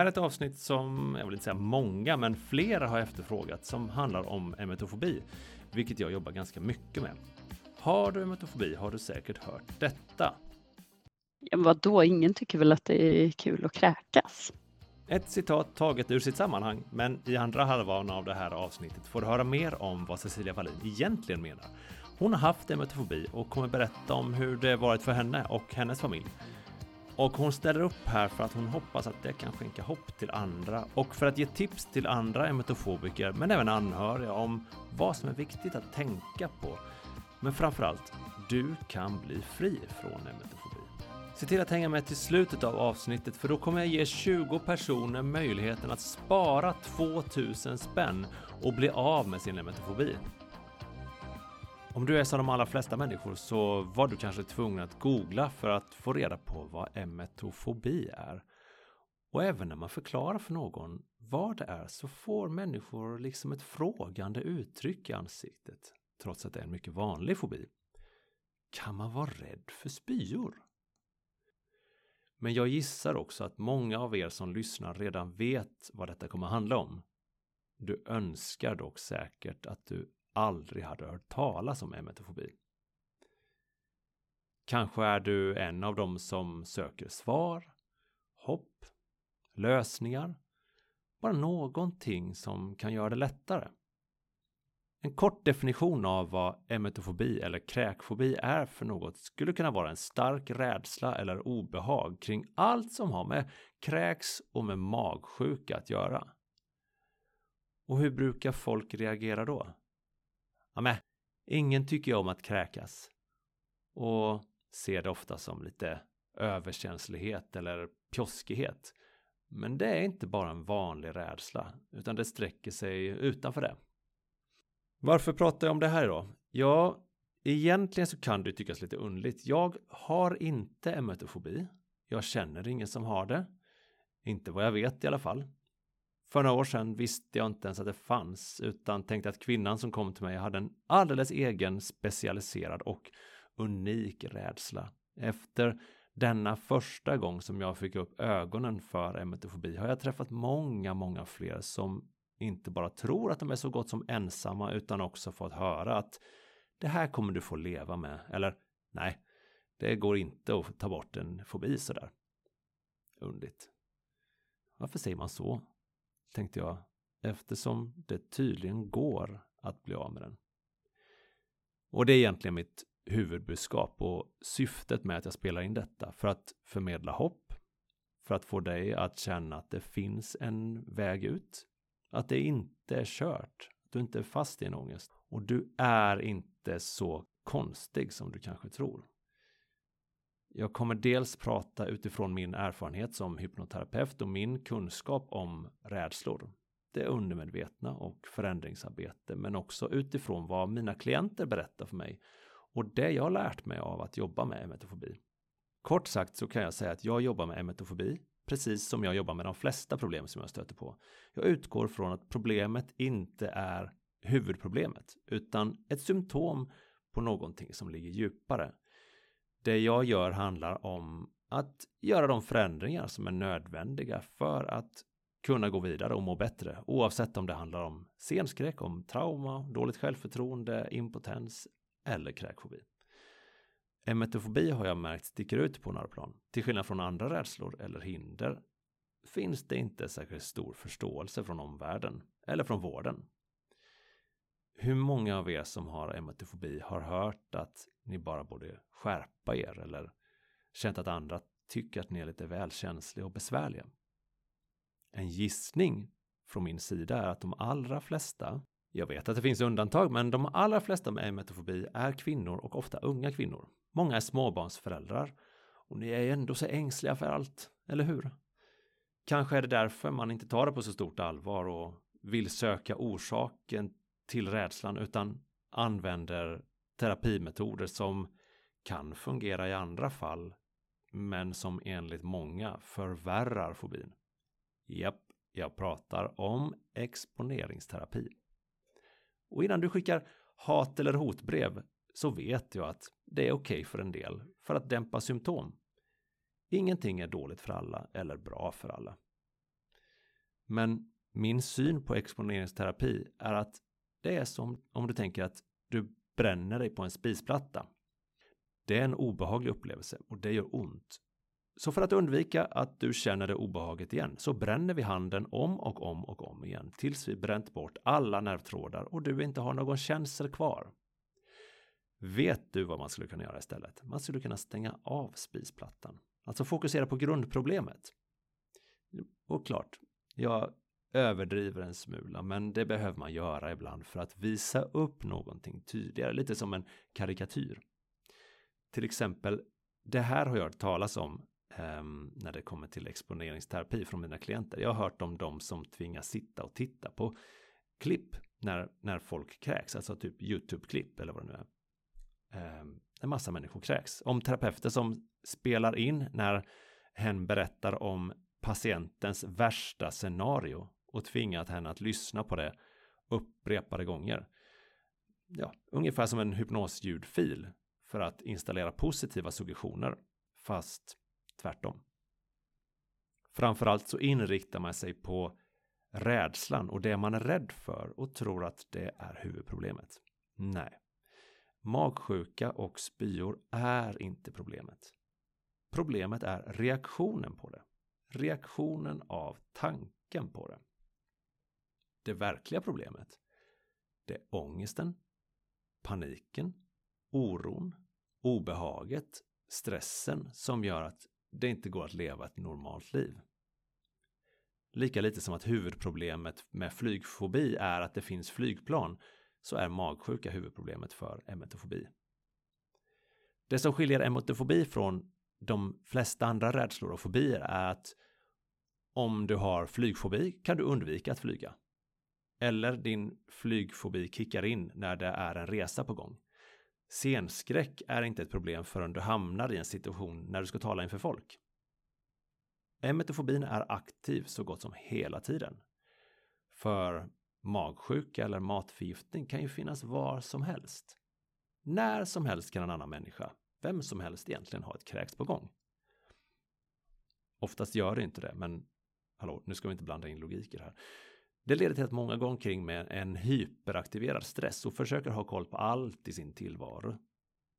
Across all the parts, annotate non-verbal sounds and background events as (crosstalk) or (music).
Här är ett avsnitt som, jag vill inte säga många, men flera har efterfrågat som handlar om emetofobi, vilket jag jobbar ganska mycket med. Har du emetofobi har du säkert hört detta. Ja, vadå, ingen tycker väl att det är kul att kräkas? Ett citat taget ur sitt sammanhang, men i andra halvan av det här avsnittet får du höra mer om vad Cecilia Wallin egentligen menar. Hon har haft emetofobi och kommer berätta om hur det varit för henne och hennes familj. Och hon ställer upp här för att hon hoppas att det kan skänka hopp till andra och för att ge tips till andra emetofobiker, men även anhöriga om vad som är viktigt att tänka på. Men framförallt, du kan bli fri från emetofobi. Se till att hänga med till slutet av avsnittet för då kommer jag ge 20 personer möjligheten att spara 2000 spänn och bli av med sin emetofobi. Om du är som de allra flesta människor så var du kanske tvungen att googla för att få reda på vad emetofobi är. Och även när man förklarar för någon vad det är så får människor liksom ett frågande uttryck i ansiktet, trots att det är en mycket vanlig fobi. Kan man vara rädd för spyor? Men jag gissar också att många av er som lyssnar redan vet vad detta kommer handla om. Du önskar dock säkert att du aldrig hade hört talas om emetofobi. Kanske är du en av dem som söker svar, hopp, lösningar, bara någonting som kan göra det lättare. En kort definition av vad emetofobi eller kräkfobi är för något skulle kunna vara en stark rädsla eller obehag kring allt som har med kräks och med magsjuka att göra. Och hur brukar folk reagera då? Ja, men, ingen tycker om att kräkas. Och ser det ofta som lite överkänslighet eller pjoskighet. Men det är inte bara en vanlig rädsla, utan det sträcker sig utanför det. Varför pratar jag om det här då? Ja, egentligen så kan det tyckas lite underligt. Jag har inte emetofobi. Jag känner ingen som har det. Inte vad jag vet i alla fall. För några år sedan visste jag inte ens att det fanns, utan tänkte att kvinnan som kom till mig hade en alldeles egen specialiserad och unik rädsla. Efter denna första gång som jag fick upp ögonen för emetofobi har jag träffat många, många fler som inte bara tror att de är så gott som ensamma utan också fått höra att det här kommer du få leva med. Eller nej, det går inte att ta bort en fobi sådär. Undligt. Varför säger man så? Tänkte jag, eftersom det tydligen går att bli av med den. Och det är egentligen mitt huvudbudskap och syftet med att jag spelar in detta för att förmedla hopp, för att få dig att känna att det finns en väg ut att det inte är kört. Att du inte är fast i en ångest. Och du är inte så konstig som du kanske tror. Jag kommer dels prata utifrån min erfarenhet som hypnoterapeut och min kunskap om rädslor. Det undermedvetna och förändringsarbete, men också utifrån vad mina klienter berättar för mig och det jag har lärt mig av att jobba med emetofobi. Kort sagt så kan jag säga att jag jobbar med emetofobi precis som jag jobbar med de flesta problem som jag stöter på. Jag utgår från att problemet inte är huvudproblemet, utan ett symptom på någonting som ligger djupare. Det jag gör handlar om att göra de förändringar som är nödvändiga för att kunna gå vidare och må bättre, oavsett om det handlar om scenskräck, om trauma, dåligt självförtroende, impotens eller kräkfobi. Emetofobi har jag märkt sticker ut på några plan. Till skillnad från andra rädslor eller hinder finns det inte särskilt stor förståelse från omvärlden eller från vården. Hur många av er som har emetofobi har hört att ni bara borde skärpa er eller känt att andra tycker att ni är lite väl känsliga och besvärliga? En gissning från min sida är att de allra flesta Jag vet att det finns undantag, men de allra flesta med emetofobi är kvinnor och ofta unga kvinnor. Många är småbarnsföräldrar och ni är ändå så ängsliga för allt, eller hur? Kanske är det därför man inte tar det på så stort allvar och vill söka orsaken till rädslan utan använder terapimetoder som kan fungera i andra fall men som enligt många förvärrar fobin. Japp, jag pratar om exponeringsterapi. Och innan du skickar hat eller hotbrev så vet jag att det är okej okay för en del för att dämpa symptom. Ingenting är dåligt för alla eller bra för alla. Men min syn på exponeringsterapi är att det är som om du tänker att du bränner dig på en spisplatta. Det är en obehaglig upplevelse och det gör ont. Så för att undvika att du känner det obehaget igen så bränner vi handen om och om och om igen tills vi bränt bort alla nervtrådar och du inte har någon känsel kvar. Vet du vad man skulle kunna göra istället? Man skulle kunna stänga av spisplattan. Alltså fokusera på grundproblemet. Och klart, jag överdriver en smula, men det behöver man göra ibland för att visa upp någonting tydligare, lite som en karikatyr. Till exempel, det här har jag hört talas om um, när det kommer till exponeringsterapi från mina klienter. Jag har hört om de som tvingas sitta och titta på klipp när, när folk kräks, alltså typ YouTube-klipp eller vad det nu är. Ehm, um, en massa människor kräks. Om terapeuter som spelar in när hen berättar om patientens värsta scenario och tvingat henne att lyssna på det upprepade gånger. Ja, ungefär som en hypnosljudfil för att installera positiva suggestioner, fast tvärtom. Framförallt så inriktar man sig på rädslan och det man är rädd för och tror att det är huvudproblemet. Nej. Magsjuka och spyor är inte problemet. Problemet är reaktionen på det. Reaktionen av tanken på det. Det verkliga problemet, det är ångesten, paniken, oron, obehaget, stressen som gör att det inte går att leva ett normalt liv. Lika lite som att huvudproblemet med flygfobi är att det finns flygplan så är magsjuka huvudproblemet för emetofobi. Det som skiljer emetofobi från de flesta andra rädslor och fobier är att om du har flygfobi kan du undvika att flyga. Eller din flygfobi kickar in när det är en resa på gång. Scenskräck är inte ett problem förrän du hamnar i en situation när du ska tala inför folk. Emetofobin är aktiv så gott som hela tiden. För magsjuka eller matförgiftning kan ju finnas var som helst. När som helst kan en annan människa, vem som helst egentligen ha ett kräks på gång. Oftast gör det inte det, men hallå, nu ska vi inte blanda in logiker här. Det leder till att många går omkring med en hyperaktiverad stress och försöker ha koll på allt i sin tillvaro.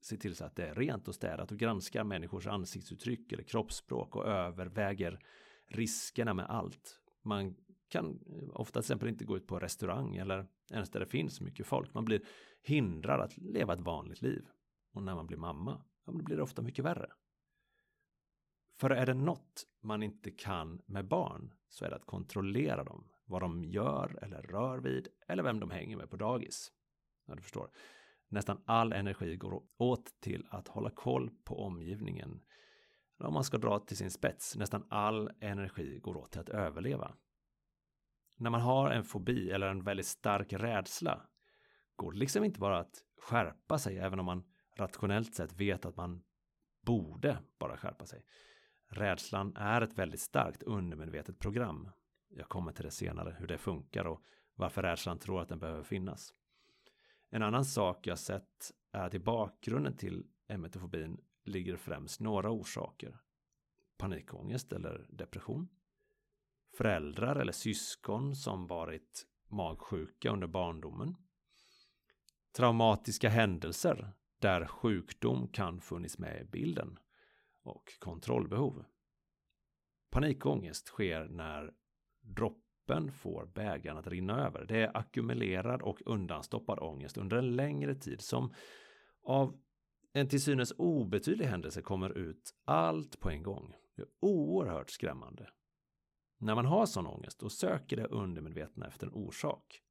Se till så att det är rent och städat och granskar människors ansiktsuttryck eller kroppsspråk och överväger riskerna med allt. Man kan ofta till exempel inte gå ut på restaurang eller ens där det finns mycket folk. Man blir hindrad att leva ett vanligt liv. Och när man blir mamma, ja, då blir det ofta mycket värre. För är det något man inte kan med barn så är det att kontrollera dem vad de gör eller rör vid eller vem de hänger med på dagis. Ja, du förstår. Nästan all energi går åt till att hålla koll på omgivningen. Om man ska dra till sin spets, nästan all energi går åt till att överleva. När man har en fobi eller en väldigt stark rädsla går det liksom inte bara att skärpa sig även om man rationellt sett vet att man borde bara skärpa sig. Rädslan är ett väldigt starkt undermedvetet program jag kommer till det senare, hur det funkar och varför rädslan tror att den behöver finnas. En annan sak jag sett är att i bakgrunden till emetofobin ligger främst några orsaker. Panikångest eller depression. Föräldrar eller syskon som varit magsjuka under barndomen. Traumatiska händelser där sjukdom kan funnits med i bilden. Och kontrollbehov. Panikångest sker när droppen får bägaren att rinna över. Det är ackumulerad och undanstoppad ångest under en längre tid som av en till synes obetydlig händelse kommer ut allt på en gång. Det är oerhört skrämmande. När man har sån ångest, då söker det undermedvetna efter en orsak.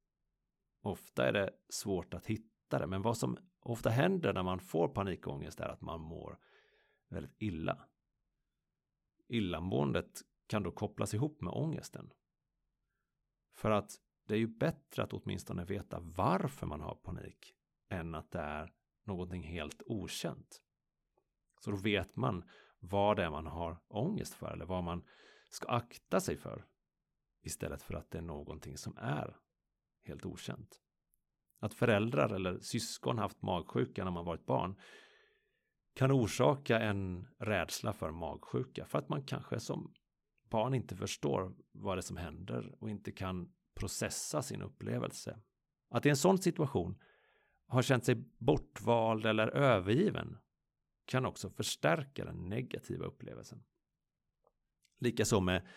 Ofta är det svårt att hitta det, men vad som ofta händer när man får panikångest är att man mår väldigt illa. Illamåendet kan då kopplas ihop med ångesten. För att det är ju bättre att åtminstone veta varför man har panik än att det är någonting helt okänt. Så då vet man vad det är man har ångest för eller vad man ska akta sig för. Istället för att det är någonting som är helt okänt. Att föräldrar eller syskon haft magsjuka när man varit barn kan orsaka en rädsla för magsjuka för att man kanske som barn inte förstår vad det är som händer och inte kan processa sin upplevelse. Att i en sån situation har känt sig bortvald eller övergiven kan också förstärka den negativa upplevelsen. Likaså med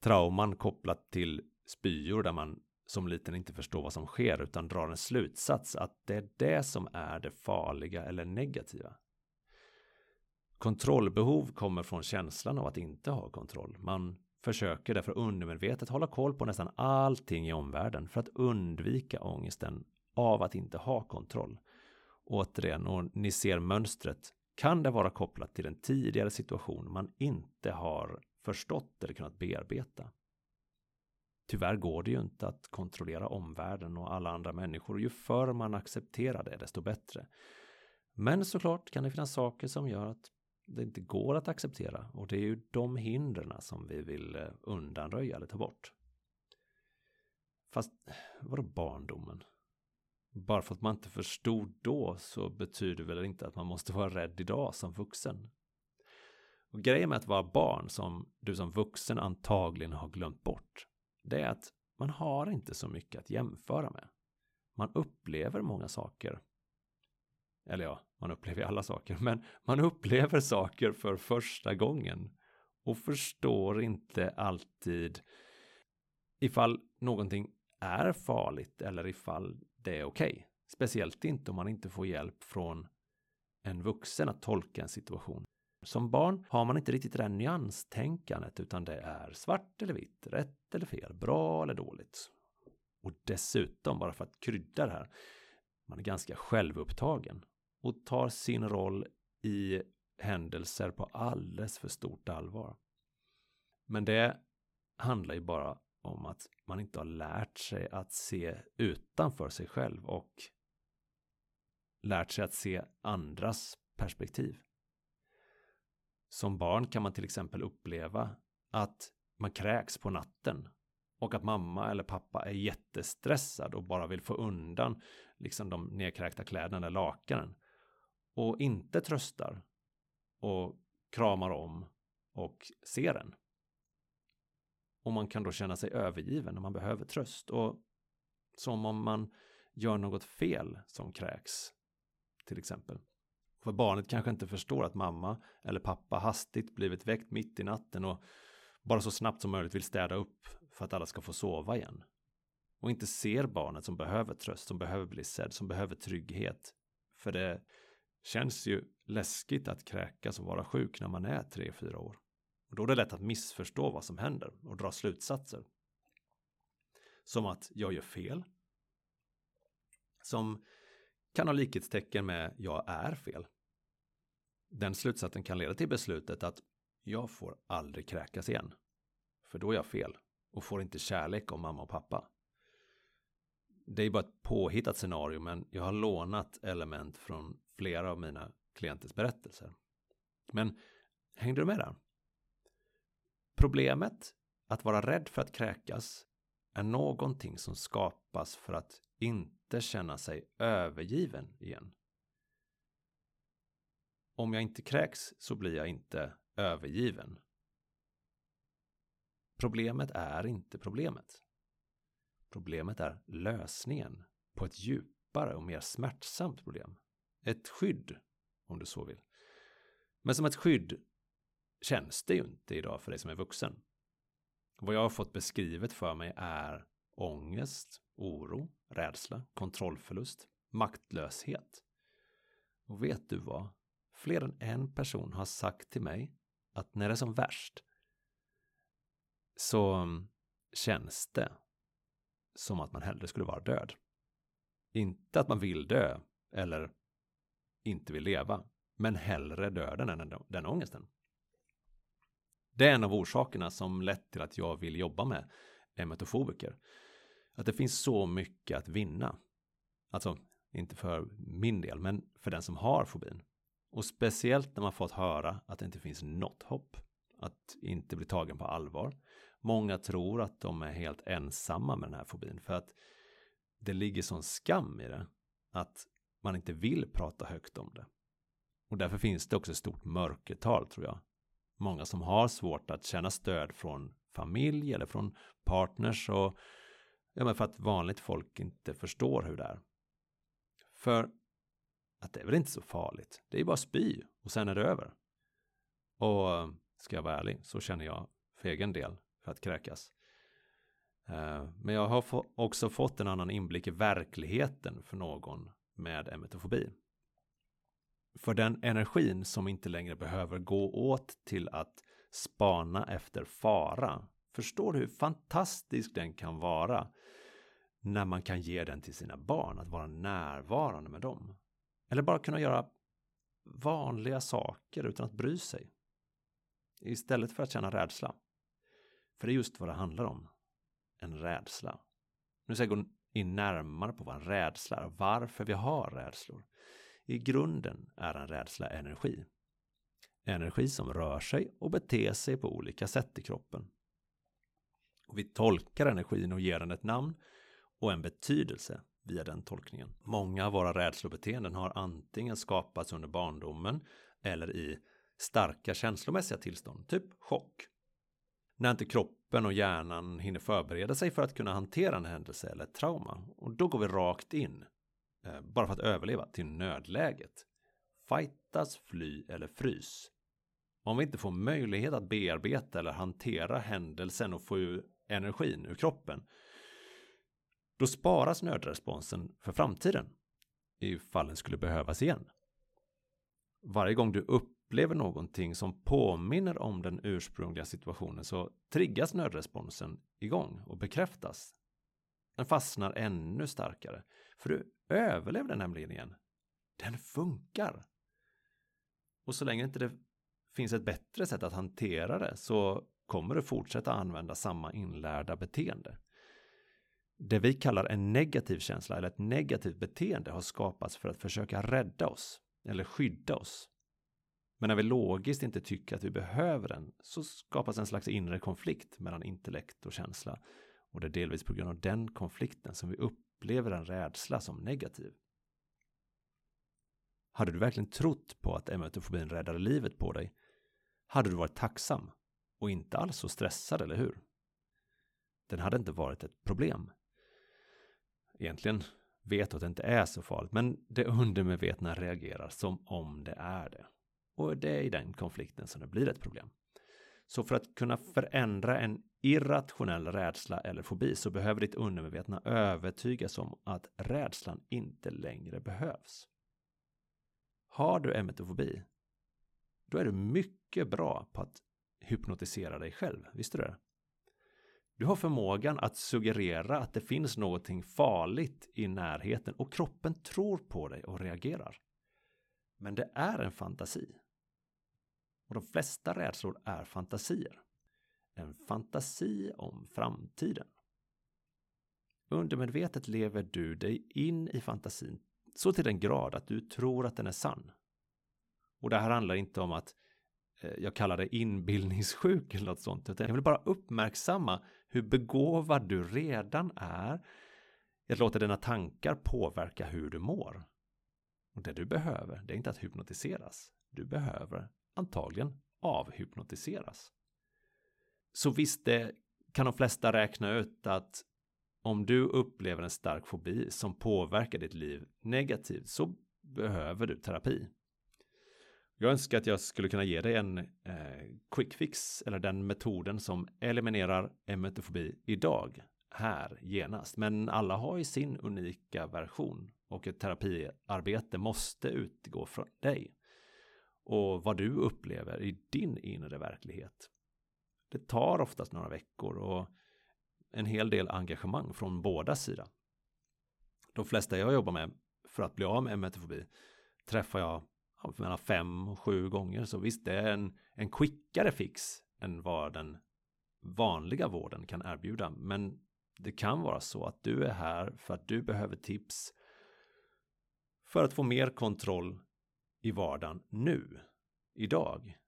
trauman kopplat till spyor där man som liten inte förstår vad som sker utan drar en slutsats att det är det som är det farliga eller negativa. Kontrollbehov kommer från känslan av att inte ha kontroll. Man försöker därför undermedvetet hålla koll på nästan allting i omvärlden för att undvika ångesten av att inte ha kontroll. Återigen, och ni ser mönstret, kan det vara kopplat till en tidigare situation man inte har förstått eller kunnat bearbeta. Tyvärr går det ju inte att kontrollera omvärlden och alla andra människor. Ju förr man accepterar det, desto bättre. Men såklart kan det finnas saker som gör att det inte går att acceptera och det är ju de hindren som vi vill eh, undanröja eller ta bort. Fast vadå barndomen? Bara för att man inte förstod då så betyder väl inte att man måste vara rädd idag som vuxen. Och grejen med att vara barn som du som vuxen antagligen har glömt bort det är att man har inte så mycket att jämföra med. Man upplever många saker. Eller ja, man upplever alla saker, men man upplever saker för första gången och förstår inte alltid ifall någonting är farligt eller ifall det är okej. Okay. Speciellt inte om man inte får hjälp från en vuxen att tolka en situation. Som barn har man inte riktigt det där nyanstänkandet utan det är svart eller vitt, rätt eller fel, bra eller dåligt. Och dessutom, bara för att krydda det här, man är ganska självupptagen och tar sin roll i händelser på alldeles för stort allvar. Men det handlar ju bara om att man inte har lärt sig att se utanför sig själv och lärt sig att se andras perspektiv. Som barn kan man till exempel uppleva att man kräks på natten och att mamma eller pappa är jättestressad och bara vill få undan liksom de nedkräkta kläderna eller lakanen och inte tröstar och kramar om och ser en. Och man kan då känna sig övergiven när man behöver tröst och som om man gör något fel som kräks till exempel. För barnet kanske inte förstår att mamma eller pappa hastigt blivit väckt mitt i natten och bara så snabbt som möjligt vill städa upp för att alla ska få sova igen. Och inte ser barnet som behöver tröst, som behöver bli sedd, som behöver trygghet. För det känns ju läskigt att kräkas och vara sjuk när man är 3-4 år. Och då är det lätt att missförstå vad som händer och dra slutsatser. Som att jag gör fel. Som kan ha likhetstecken med jag är fel. Den slutsatsen kan leda till beslutet att jag får aldrig kräkas igen. För då är jag fel och får inte kärlek av mamma och pappa. Det är bara ett påhittat scenario men jag har lånat element från flera av mina klienters berättelser. Men hängde du med där? Problemet att vara rädd för att kräkas är någonting som skapas för att inte känna sig övergiven igen. Om jag inte kräks så blir jag inte övergiven. Problemet är inte problemet. Problemet är lösningen på ett djupare och mer smärtsamt problem. Ett skydd, om du så vill. Men som ett skydd känns det ju inte idag för dig som är vuxen. Vad jag har fått beskrivet för mig är ångest, oro, rädsla, kontrollförlust, maktlöshet. Och vet du vad? Fler än en person har sagt till mig att när det är som värst så känns det som att man hellre skulle vara död. Inte att man vill dö eller inte vill leva, men hellre döden än den, ångesten. Det är en av orsakerna som lett till att jag vill jobba med emetofobiker. Att det finns så mycket att vinna. Alltså, inte för min del, men för den som har fobin. Och speciellt när man fått höra att det inte finns något hopp. Att inte bli tagen på allvar. Många tror att de är helt ensamma med den här fobin för att det ligger sån skam i det att man inte vill prata högt om det. Och därför finns det också ett stort mörkertal tror jag. Många som har svårt att känna stöd från familj eller från partners och ja, men för att vanligt folk inte förstår hur det är. För att det är väl inte så farligt. Det är bara spy och sen är det över. Och ska jag vara ärlig så känner jag för egen del för att kräkas. Eh, men jag har också fått en annan inblick i verkligheten för någon med emetofobi. För den energin som inte längre behöver gå åt till att spana efter fara. Förstår du hur fantastisk den kan vara när man kan ge den till sina barn, att vara närvarande med dem. Eller bara kunna göra vanliga saker utan att bry sig. Istället för att känna rädsla. För det är just vad det handlar om. En rädsla. Nu ska jag gå in närmare på vad en rädsla är och varför vi har rädslor. I grunden är en rädsla energi. Energi som rör sig och beter sig på olika sätt i kroppen. Och vi tolkar energin och ger den ett namn och en betydelse via den tolkningen. Många av våra rädslobeteenden har antingen skapats under barndomen eller i starka känslomässiga tillstånd, typ chock. När inte kroppen och hjärnan hinner förbereda sig för att kunna hantera en händelse eller ett trauma. Och då går vi rakt in, eh, bara för att överleva, till nödläget. Fightas, fly eller frys. Om vi inte får möjlighet att bearbeta eller hantera händelsen och få ur energin ur kroppen då sparas nödresponsen för framtiden ifall den skulle behövas igen. Varje gång du upplever någonting som påminner om den ursprungliga situationen så triggas nödresponsen igång och bekräftas. Den fastnar ännu starkare, för du överlevde nämligen igen. Den funkar. Och så länge inte det finns ett bättre sätt att hantera det så kommer du fortsätta använda samma inlärda beteende. Det vi kallar en negativ känsla eller ett negativt beteende har skapats för att försöka rädda oss eller skydda oss. Men när vi logiskt inte tycker att vi behöver den så skapas en slags inre konflikt mellan intellekt och känsla. Och det är delvis på grund av den konflikten som vi upplever en rädsla som negativ. Hade du verkligen trott på att emotofobin räddade livet på dig hade du varit tacksam och inte alls så stressad, eller hur? Den hade inte varit ett problem egentligen vet du att det inte är så farligt, men det undermedvetna reagerar som om det är det. Och det är i den konflikten som det blir ett problem. Så för att kunna förändra en irrationell rädsla eller fobi så behöver ditt undermedvetna övertygas om att rädslan inte längre behövs. Har du emetofobi, då är du mycket bra på att hypnotisera dig själv, visste du det? Du har förmågan att suggerera att det finns någonting farligt i närheten och kroppen tror på dig och reagerar. Men det är en fantasi. Och de flesta rädslor är fantasier. En fantasi om framtiden. Undermedvetet lever du dig in i fantasin så till den grad att du tror att den är sann. Och det här handlar inte om att eh, jag kallar det inbildningssjuk eller något sånt. Utan jag vill bara uppmärksamma hur begåvad du redan är. Att låta dina tankar påverka hur du mår. Och det du behöver, det är inte att hypnotiseras. Du behöver antagligen avhypnotiseras. Så visst, det kan de flesta räkna ut att om du upplever en stark fobi som påverkar ditt liv negativt så behöver du terapi. Jag önskar att jag skulle kunna ge dig en eh, quick fix eller den metoden som eliminerar emetofobi idag, här, genast. Men alla har ju sin unika version och ett terapiarbete måste utgå från dig och vad du upplever i din inre verklighet. Det tar oftast några veckor och en hel del engagemang från båda sidor. De flesta jag jobbar med för att bli av med emetofobi träffar jag mellan fem och sju gånger. Så visst, det är en, en quickare fix än vad den vanliga vården kan erbjuda. Men det kan vara så att du är här för att du behöver tips för att få mer kontroll i vardagen nu, idag.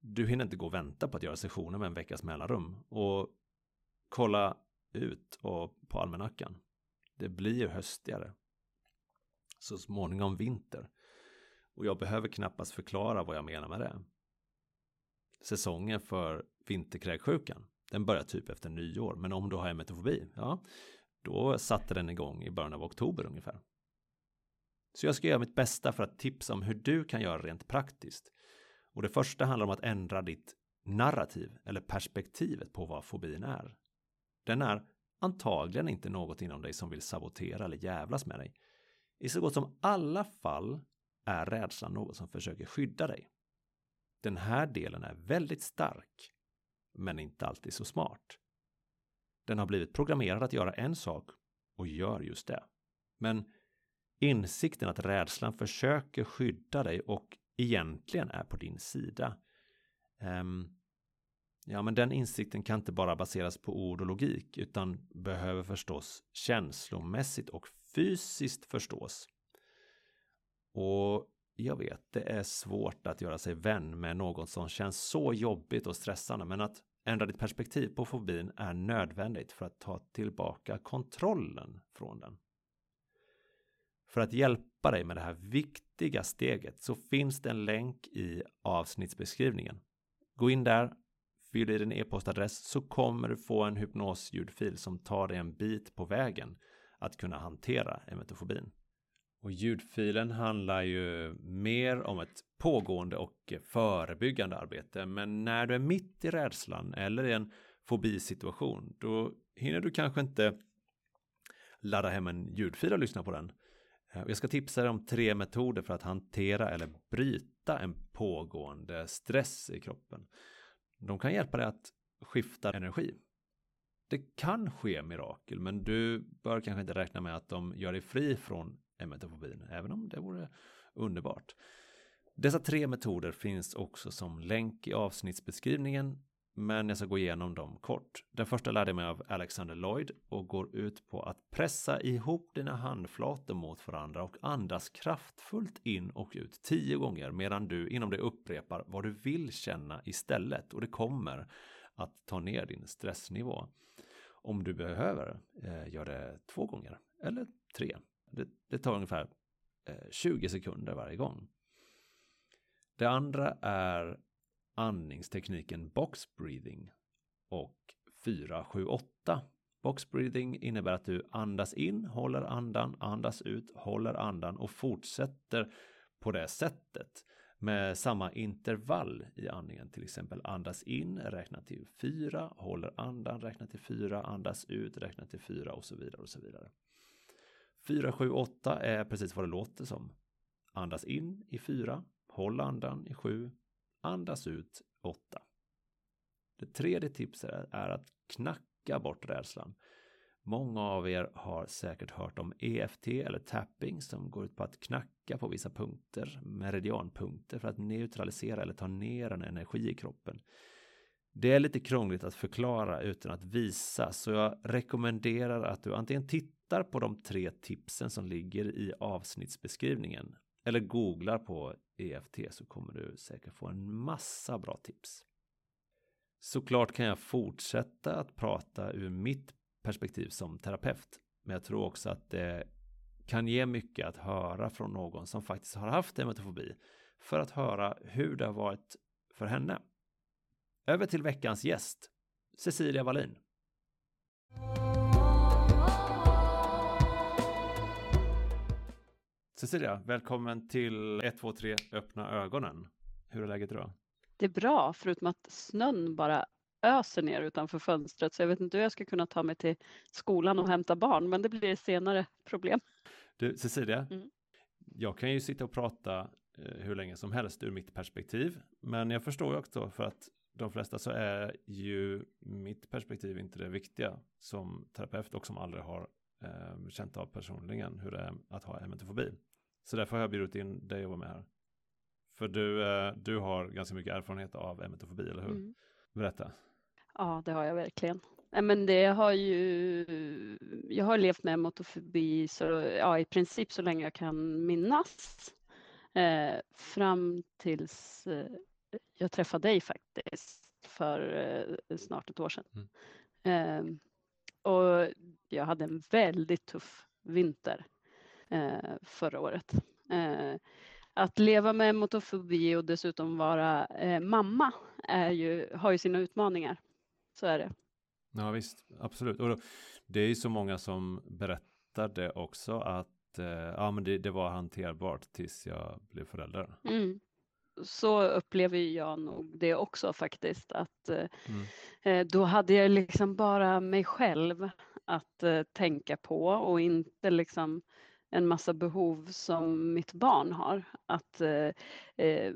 Du hinner inte gå och vänta på att göra sessioner med en veckas mellanrum och kolla ut och på almanackan. Det blir höstigare. Så småningom vinter. Och jag behöver knappast förklara vad jag menar med det. Säsongen för vinterkräksjukan, den börjar typ efter nyår. Men om du har emetofobi, ja, då satte den igång i början av oktober ungefär. Så jag ska göra mitt bästa för att tipsa om hur du kan göra rent praktiskt. Och det första handlar om att ändra ditt narrativ eller perspektivet på vad fobin är. Den är antagligen inte något inom dig som vill sabotera eller jävlas med dig. I så gott som alla fall är rädslan något som försöker skydda dig. Den här delen är väldigt stark, men inte alltid så smart. Den har blivit programmerad att göra en sak och gör just det. Men insikten att rädslan försöker skydda dig och egentligen är på din sida. Um, ja, men den insikten kan inte bara baseras på ord och logik utan behöver förstås känslomässigt och fysiskt förstås. Och jag vet, det är svårt att göra sig vän med något som känns så jobbigt och stressande, men att ändra ditt perspektiv på fobin är nödvändigt för att ta tillbaka kontrollen från den. För att hjälpa dig med det här viktiga steget så finns det en länk i avsnittsbeskrivningen. Gå in där, fyll i din e-postadress så kommer du få en hypnosljudfil som tar dig en bit på vägen att kunna hantera emetofobin. Och ljudfilen handlar ju mer om ett pågående och förebyggande arbete. Men när du är mitt i rädslan eller i en fobisituation, då hinner du kanske inte ladda hem en ljudfil och lyssna på den. Eh, jag ska tipsa dig om tre metoder för att hantera eller bryta en pågående stress i kroppen. De kan hjälpa dig att skifta energi. Det kan ske mirakel, men du bör kanske inte räkna med att de gör dig fri från emetofobin, även om det vore underbart. Dessa tre metoder finns också som länk i avsnittsbeskrivningen, men jag ska gå igenom dem kort. Den första lärde jag mig av Alexander Lloyd och går ut på att pressa ihop dina handflator mot varandra och andas kraftfullt in och ut tio gånger medan du inom dig upprepar vad du vill känna istället och det kommer att ta ner din stressnivå. Om du behöver, eh, gör det två gånger eller tre. Det, det tar ungefär eh, 20 sekunder varje gång. Det andra är andningstekniken box breathing och 478. Box breathing innebär att du andas in, håller andan, andas ut, håller andan och fortsätter på det sättet med samma intervall i andningen. Till exempel andas in, räkna till 4, håller andan, räkna till 4, andas ut, räkna till 4 och så vidare och så vidare. 4, 7, 8 är precis vad det låter som. Andas in i 4, håll andan i 7, andas ut 8. Det tredje tipset är att knacka bort rädslan. Många av er har säkert hört om EFT eller tapping som går ut på att knacka på vissa punkter, meridianpunkter för att neutralisera eller ta ner en energi i kroppen. Det är lite krångligt att förklara utan att visa, så jag rekommenderar att du antingen tittar på de tre tipsen som ligger i avsnittsbeskrivningen eller googlar på EFT så kommer du säkert få en massa bra tips. Såklart kan jag fortsätta att prata ur mitt perspektiv som terapeut, men jag tror också att det kan ge mycket att höra från någon som faktiskt har haft emetofobi för att höra hur det har varit för henne. Över till veckans gäst, Cecilia Wallin. Cecilia, välkommen till 123 Öppna ögonen. Hur är läget idag? Det är bra, förutom att snön bara öser ner utanför fönstret så jag vet inte hur jag ska kunna ta mig till skolan och hämta barn, men det blir senare problem. Du, Cecilia, mm. jag kan ju sitta och prata eh, hur länge som helst ur mitt perspektiv, men jag förstår ju också för att de flesta så är ju mitt perspektiv inte det viktiga som terapeut och som aldrig har eh, känt av personligen hur det är att ha emetofobi. Så därför har jag bjudit in dig att vara med här. För du, eh, du har ganska mycket erfarenhet av emetofobi, eller hur? Mm. Berätta. Ja, det har jag verkligen. Men det har ju, jag har levt med emetofobi så, ja, i princip så länge jag kan minnas. Eh, fram tills eh, jag träffade dig faktiskt för eh, snart ett år sedan. Mm. Eh, och jag hade en väldigt tuff vinter förra året. Eh, att leva med motofobi och dessutom vara eh, mamma är ju, har ju sina utmaningar. Så är det. Ja visst, absolut. Och då, det är ju så många som berättar det också att eh, ja, men det, det, var hanterbart tills jag blev förälder. Mm så upplever jag nog det också faktiskt att eh, mm. Eh, då hade jag liksom bara mig själv att eh, tänka på och inte liksom en massa behov som mitt barn har. Att eh, eh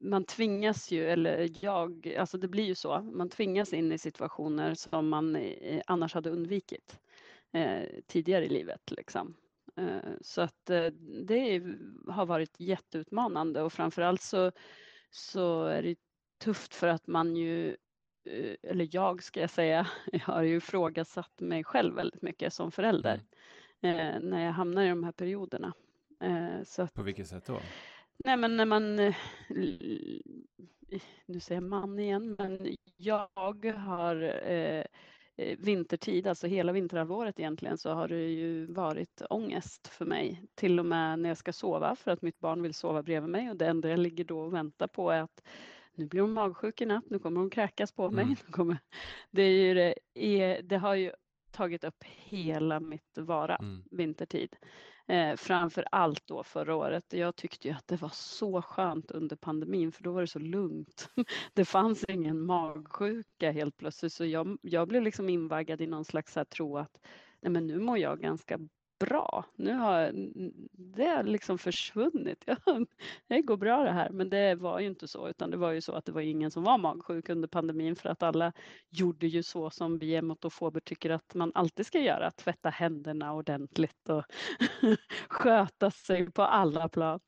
man tvingas ju, eller jag, alltså det blir ju så, man tvingas in i situationer som man eh, annars hade undvikit eh, tidigare i livet. Liksom. Eh, så att eh, det har varit jätteutmanande och framförallt så, så är det tufft för att man ju, eh, eller jag ska jag säga, (laughs) jag har ju ifrågasatt mig själv väldigt mycket som förälder mm mm. när jag hamnar i de här perioderna. Så att, På vilket sätt då? Nej men när man, nu säger jag man igen, men jag har Eh, vintertid, alltså hela vinterhalvåret egentligen, så har det ju varit ångest för mig. Till och med när jag ska sova för att mitt barn vill sova bredvid mig och det enda jag ligger då och väntar på är att nu blir hon magsjuk i natt, nu kommer hon kräkas på mig. Mm. (laughs) Kommer, det, är ju det, det har ju tagit upp hela mitt vara mm. vintertid. Eh, framför allt då förra året. Jag tyckte ju att det var så skönt under pandemin för då var det så lugnt. (laughs) Det fanns ingen magsjuka helt plötsligt så jag, jag blev liksom invaggad i någon slags här tro att nej men nu mår jag ganska bra. Nu har det liksom försvunnit. (laughs) det går bra det här. Men det var ju inte så, utan det var ju så att det var ingen som var magsjuk under pandemin för att alla gjorde ju så som vi emotofober tycker att man alltid ska göra. Tvätta händerna ordentligt och (laughs) sköta sig på alla plan.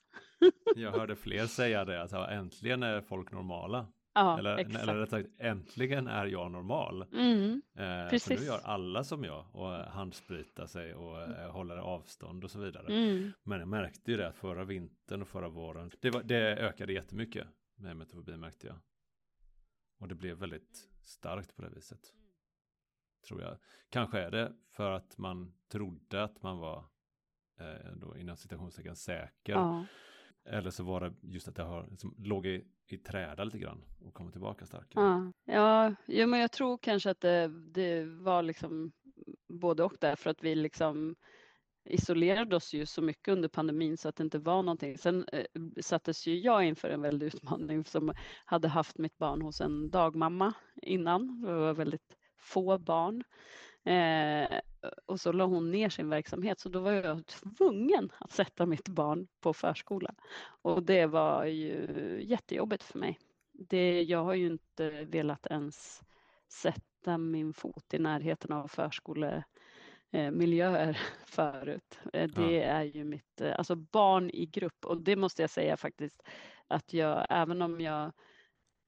Jag hörde fler säga det, att äntligen är folk normala. Ja, eller, exakt. eller rätt sagt, äntligen är jag normal. Mm, eh, precis. För nu gör alla som jag och handspritar sig och eh, håller avstånd och så vidare. Mm. Men jag märkte ju det att förra vintern och förra våren, det, var, det ökade jättemycket med metofobi märkte jag. Och det blev väldigt starkt på det viset. Tror jag. Kanske är det för att man trodde att man var eh, då inom citationstecken säker. Ja. Eller så var det just att det har, liksom, låg i, i träda lite grann och kommer tillbaka starkare. Ja, ja, men jag tror kanske att det, det var liksom både och därför att vi liksom isolerade oss ju så mycket under pandemin så att det inte var någonting. Sen eh, sattes ju jag inför en väldig utmaning som hade haft mitt barn hos en dagmamma innan. Det var väldigt få barn. Eh, och så la hon ner sin verksamhet så då var jag tvungen att sätta mitt barn på förskola. Och det var ju jättejobbigt för mig. Det, jag har ju inte velat ens sätta min fot i närheten av förskolemiljöer (laughs) förut. Eh, det är ju mitt, eh, alltså barn i grupp och det måste jag säga faktiskt att jag, även om jag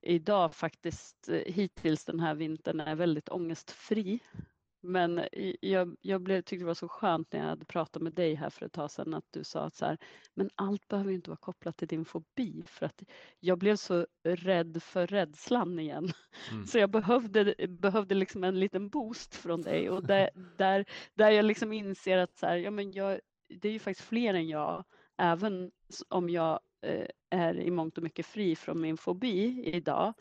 idag faktiskt hittills den här vintern är väldigt ångestfri men jag, jag blev, tyckte det var så skönt när jag hade pratat med dig här för ett tag sedan att du sa att så här, men allt behöver inte vara kopplat till din fobi för att jag blev så rädd för rädslan igen. Mm. Så jag behövde, behövde liksom en liten boost från dig och där, (laughs) där, där jag liksom inser att så här, ja, men jag, det är ju faktiskt fler än jag, även om jag eh, är i mångt och mycket fri från min fobi idag,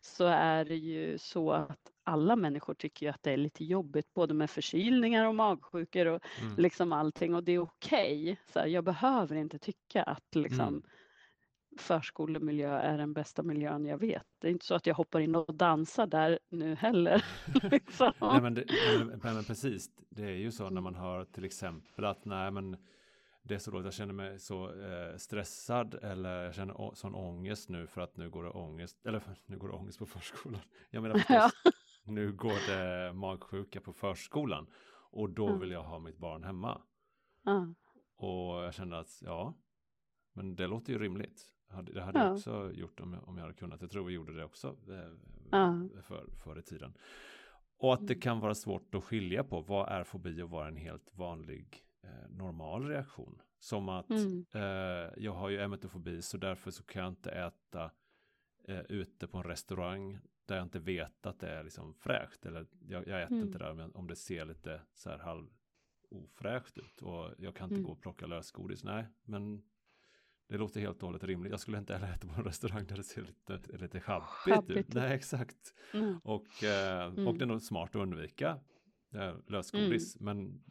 så är det ju så att alla människor tycker ju att det är lite jobbigt både med förkylningar och magsjukor och mm. liksom allting och det är okej. Okay. jag behöver inte tycka att liksom mm. förskolemiljö är den bästa miljön jag vet. Det är inte så att jag hoppar in och dansar där nu heller. (laughs) liksom. nej, men, det, men, men, precis, det är ju så när man hör till exempel att nej men det är så dåligt, jag känner mig så eh, stressad eller jag känner sån ångest nu för att nu går det ångest, eller nu går det ångest på förskolan. Jag menar (laughs) förstås, ja. Nu går det magsjuka på förskolan. Och då Mm. vill jag ha mitt barn hemma. Ja. Och jag kände att ja, men det låter ju rimligt. Det hade jag Ja. också gjort om jag, om jag hade kunnat. Jag tror vi gjorde det också eh, för, förr i tiden. Och att det Mm. kan vara svårt att skilja på vad är fobi och vad är en helt vanlig eh, normal reaktion. Som att Mm. eh, jag har ju emetofobi så därför så kan jag inte äta eh, ute på en restaurang där jag inte vet att det är liksom fräscht. Eller jag, jag äter Mm. inte där men om det ser lite så här halv ofräscht ut och jag kan inte Mm. gå och plocka lösgodis. Nej, men det låter helt och hållet rimligt. Jag skulle inte heller äta på en restaurang där det ser lite, lite Schabbigt ut. Nej, exakt. Mm. Och, eh, och Mm. det är nog smart att undvika eh, lösgodis. Men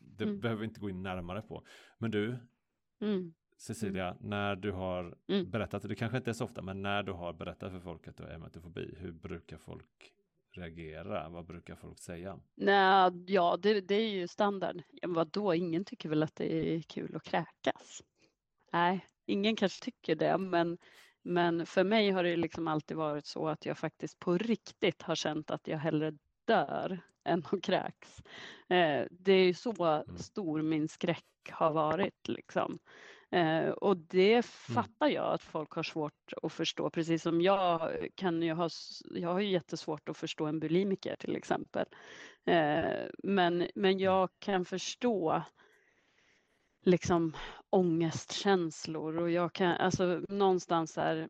det Mm. behöver vi inte gå in närmare på. Men du, Mm. Cecilia, när du har Mm. berättat, det kanske inte är så ofta, men när du har berättat för folk att du har emetofobi, hur brukar folk reagera? Vad brukar folk säga? Nej, ja, det, det är ju standard. Ja, vadå, ingen tycker väl att det är kul att kräkas? Nej, ingen kanske tycker det, men, men för mig har det liksom alltid varit så att jag faktiskt på riktigt har känt att jag hellre dör än att kräks. Eh, det är ju så stor min skräck har varit liksom. Eh, och det fattar jag att folk har svårt att förstå, precis som jag kan ju ha, jag har ju jättesvårt att förstå en bulimiker till exempel. Eh, men, men jag kan förstå liksom ångestkänslor och jag kan, alltså någonstans här,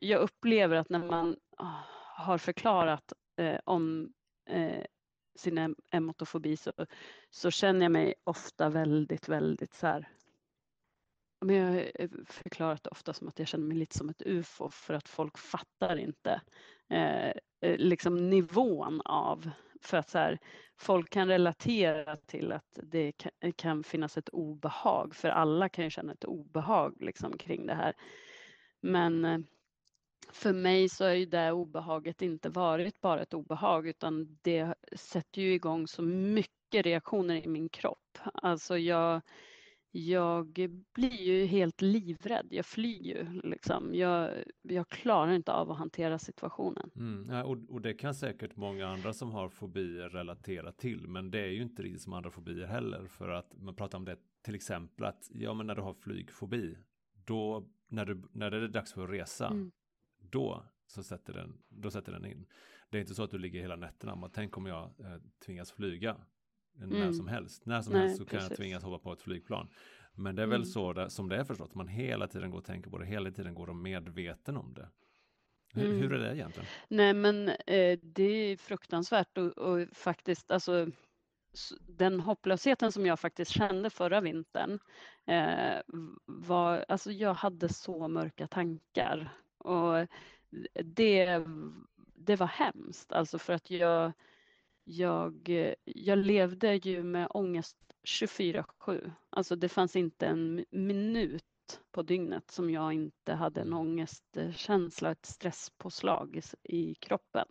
jag upplever att när man har förklarat eh, om eh, sin em- emotofobi så, så känner jag mig ofta väldigt, väldigt så här men jag har förklarat det ofta som att jag känner mig lite som ett ufo för att folk fattar inte eh, eh liksom nivån av för att så här, folk kan relatera till att det kan, eh, kan finnas ett obehag för alla kan ju känna ett obehag liksom kring det här. Men eh, för mig så har ju det obehaget inte varit bara ett obehag utan det sätter ju igång så mycket reaktioner i min kropp. Alltså jag, jag blir ju helt livrädd. Jag flyr ju liksom. Jag, jag klarar inte av att hantera situationen. Mm, och, och det kan säkert många andra som har fobier relatera till, men det är ju inte riktigt som andra fobier heller, för att man pratar om det till exempel att, ja men när du har flygfobi, då, när, du, när det är dags för att resa, Mm. då så sätter den, då sätter den in. Det är inte så att du ligger hela nätterna, men tänk om jag eh, tvingas flyga när Mm. som helst. När som Nej, helst så kan jag precis. tvingas hoppa på ett flygplan. Men det är väl Mm. så där, som det är förstås, man hela tiden går och tänker på det, hela tiden går och medveten om det. Hur, Mm. hur är det egentligen? Nej men eh, det är fruktansvärt och, och faktiskt alltså den hopplösheten som jag faktiskt kände förra vintern eh, var, alltså jag hade så mörka tankar och det, det var hemskt alltså för att jag, jag, jag levde ju med ångest 24-7. Alltså det fanns inte en mi- minut på dygnet som jag inte hade en ångestkänsla, ett stresspåslag i, i kroppen.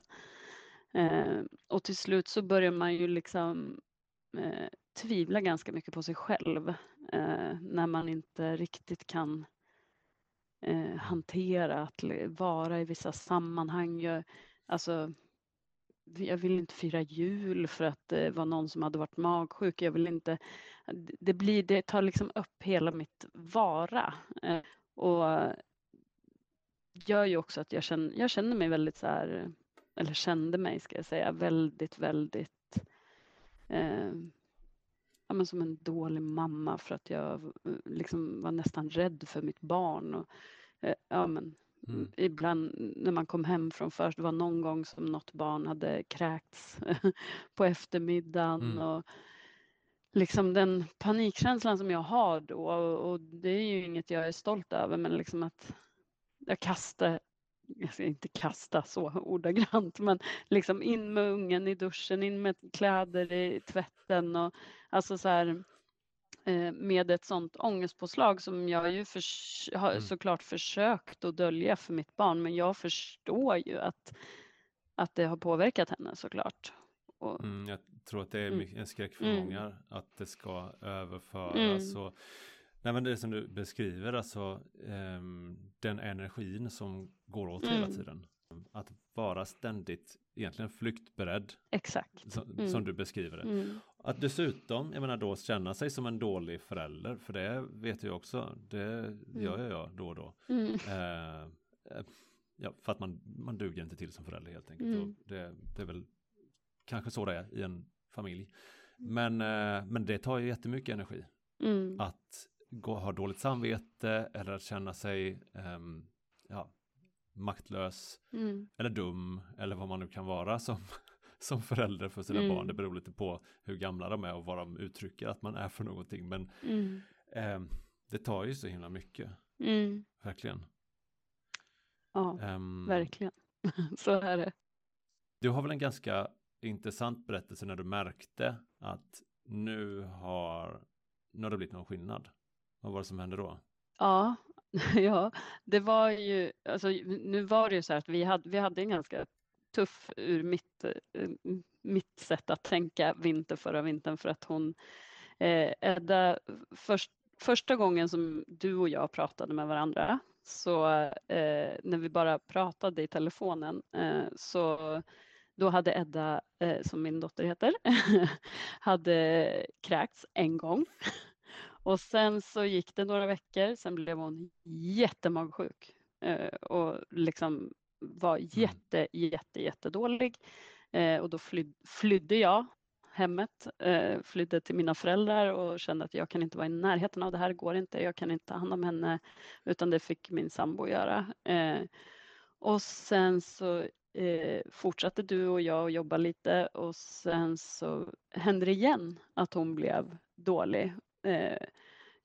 Eh, och till slut så börjar man ju liksom eh, tvivla ganska mycket på sig själv eh, när man inte riktigt kan eh, hantera att vara i vissa sammanhang. Jag, alltså, jag vill inte fira jul för att eh, det var någon som hade varit magsjuk. Jag vill inte, det, blir, det tar liksom upp hela mitt vara. Eh, och gör ju också att jag känner, jag känner mig väldigt så här, eller kände mig ska jag säga, väldigt, väldigt eh, ja, men som en dålig mamma för att jag eh, liksom var nästan rädd för mitt barn. Och, eh, ja, men, Mm. Ibland när man kom hem från först, det var någon gång som något barn hade kräkts (laughs) på eftermiddagen. Mm. Och liksom den panikkänslan som jag har då, och, det är ju inget jag är stolt över, men liksom att jag kastar jag ska inte kasta så ordagrant, men liksom in med ungen i duschen, in med kläder i tvätten och alltså så här med ett sånt ångestpåslag som jag ju förs- har Mm. såklart försökt att dölja för mitt barn, men jag förstår ju att, att det har påverkat henne såklart. Och, Mm, jag tror att det är Mm. en skräck för Mm. många att det ska överföras. Mm. Och, nej men det som du beskriver, alltså ehm, den energin som går åt hela Mm. tiden. Att vara ständigt egentligen flyktberedd, exakt. som, som du beskriver det. Mm. Att dessutom, jag menar då känna sig som en dålig förälder, för det vet jag också, det gör jag, jag då och då. Mm. Eh, eh, ja, för att man, man duger inte till som förälder helt enkelt. Mm. Det, det är väl kanske så det är i en familj. Men, eh, men det tar ju jättemycket energi. Mm. Att gå, ha dåligt samvete eller att känna sig ehm, ja, maktlös Mm. eller dum eller vad man nu kan vara som, som förälder för sina Mm. barn. Det beror lite på hur gamla de är och vad de uttrycker att man är för någonting. Men Mm. ehm, det tar ju så himla mycket, Mm. verkligen. Ja, Ehm, verkligen. (laughs) Så är det. Du har väl en ganska intressant berättelse när du märkte att nu har, nu har det blivit någon skillnad. Vad var det som hände då? Ja, (laughs) ja, det var ju, alltså nu var det ju så här att vi hade, vi hade en ganska tuff ur mitt, eh, mitt sätt att tänka vinter förra vintern för att hon, eh, Edda, först, första gången som du och jag pratade med varandra så eh, när vi bara pratade i telefonen eh, så då hade Edda, eh, som min dotter heter, (laughs) hade kräkts en gång. Och sen så gick det några veckor, sen blev hon jättemagsjuk eh, och liksom var jätte, jätte, jättedålig. Eh, och då flyd, flydde jag hemmet, eh, flydde till mina föräldrar och kände att jag kan inte vara i närheten av det här, går inte, jag kan inte ta hand om henne, utan det fick min sambo göra. Eh, och sen så eh, fortsatte du och jag att jobba lite och sen så hände det igen att hon blev dålig. Eh,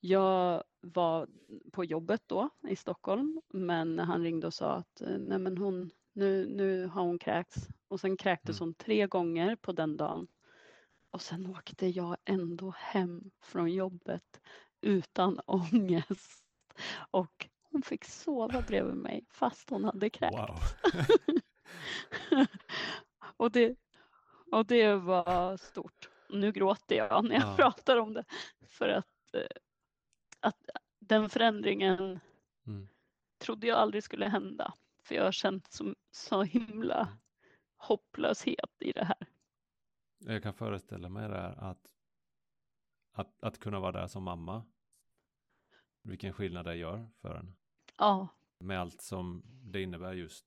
jag var på jobbet då i Stockholm, men han ringde och sa att eh, nej men hon, nu, nu har hon kräkts. Och sen kräktes Mm. hon tre gånger på den dagen. Och sen åkte jag ändå hem från jobbet utan (laughs) ångest. Och hon fick sova bredvid mig fast hon hade kräkts. Wow. (laughs) och, det, och det var stort. Nu gråter jag när jag Ja. pratar om det. För att, eh, att den förändringen Mm. trodde jag aldrig skulle hända. För jag har känt så, så himla Mm. hopplöshet i det här. Jag kan föreställa mig det här att, att, att kunna vara där som mamma. Vilken skillnad det gör för en. Ja, Med allt som det innebär just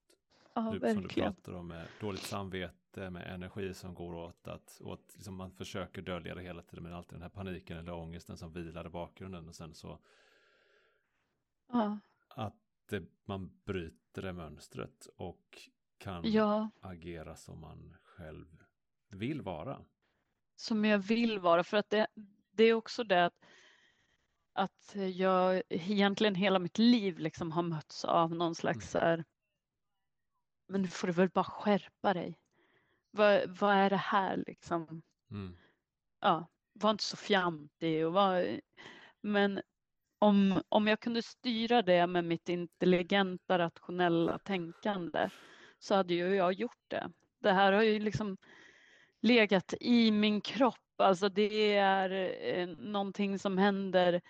ja nu, som du pratar om med dåligt samvete, med energi som går åt att, åt, liksom man försöker dölja det hela tiden med alltid den här paniken eller ångesten som vilar i bakgrunden och sen så Ja, att det, man bryter det mönstret och kan ja, agera som man själv vill vara. som jag vill vara. För att det, det är också det att, att jag egentligen hela mitt liv liksom har mötts av någon slags så här, men nu får du väl bara skärpa dig. Vad, vad är det här liksom? Mm. ja, var inte så fjantig och var, men om, om jag kunde styra det med mitt intelligenta, rationella tänkande så hade ju jag gjort det. Det här har ju liksom legat i min kropp. Alltså det är eh, någonting som händer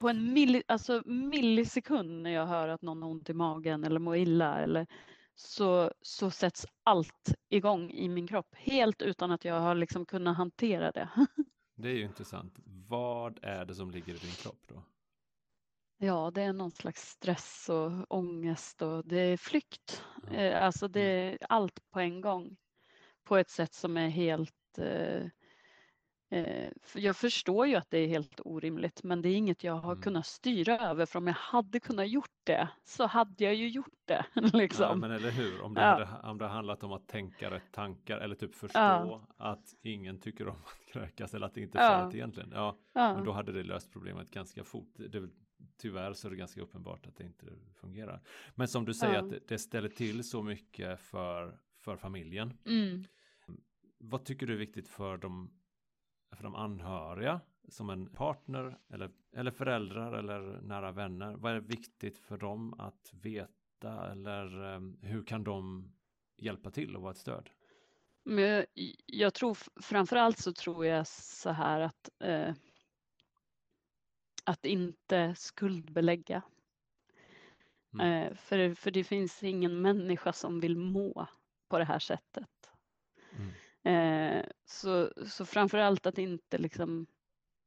på en milli, alltså millisekund när jag hör att någon har ont i magen eller mår illa eller så, så sätts allt igång i min kropp helt utan att jag har liksom kunnat hantera det. (laughs) Det är ju intressant. Vad är det som ligger i din kropp då? Ja, det är någon slags stress och ångest och det är flykt. Eh, Alltså det är allt på en gång på ett sätt som är helt eh, jag förstår ju att det är helt orimligt, men det är inget jag har Mm. kunnat styra över. För om jag hade kunnat gjort det så hade jag ju gjort det. (laughs) Liksom. men eller hur? Om det, Ja. hade, om det handlat om att tänka rätt tankar eller typ förstå Ja. att ingen tycker om att kräkas eller att det inte är Ja. farligt egentligen. Ja, men då Ja, hade det löst problemet ganska fort. Det, tyvärr så är det ganska uppenbart att det inte fungerar. Men som du säger Ja. att det, det ställer till så mycket för, för familjen. mm. Vad tycker du är viktigt för de, för de anhöriga? Som en partner eller, eller föräldrar eller nära vänner. Vad är viktigt för dem att veta eller eh, hur kan de hjälpa till och vara ett stöd? Men jag, tror framför allt så tror jag så här att eh, att inte skuldbelägga. Mm. Eh, för, för det finns ingen människa som vill må på det här sättet. Mm. Eh, så, så framför allt att inte liksom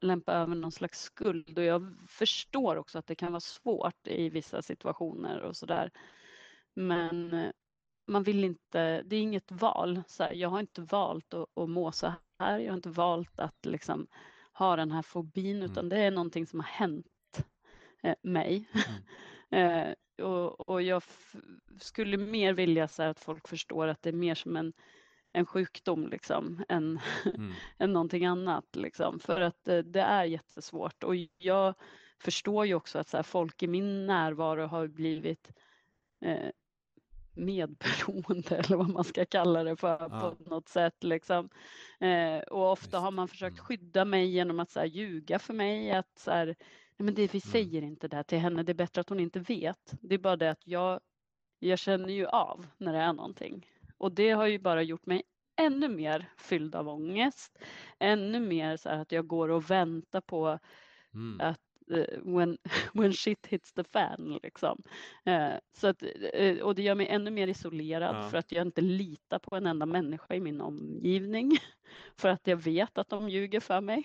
lämpa över någon slags skuld och jag förstår också att det kan vara svårt i vissa situationer och sådär. Men eh, man vill inte, det är inget val. Så här, jag har inte valt att, att må så här. Jag har inte valt att liksom ha den här fobin utan mm. det är någonting som har hänt eh, mig. Mm. (laughs) eh, och, och, jag skulle mer vilja så att folk förstår att det är mer som en, en sjukdom liksom, än, mm. (laughs) än någonting annat. Liksom. För att eh, det är jättesvårt och jag förstår ju också att så här, folk i min närvaro har blivit eh, medberoende (laughs) eller vad man ska kalla det för ja. på något sätt. Liksom. Eh, och ofta har man försökt mm. skydda mig genom att så här, ljuga för mig. Att så här, nej men det, vi mm. säger inte det till henne, det är bättre att hon inte vet. Det är bara det att jag, jag känner ju av när det är någonting. Och det har ju bara gjort mig ännu mer fylld av ångest. Ännu mer så här att jag går och väntar på mm. att when, (laughs) when shit hits the fan. Liksom. Eh, så att, eh, och det gör mig ännu mer isolerad ja. för att jag inte litar på en enda människa i min omgivning. (laughs) För att jag vet att de ljuger för mig.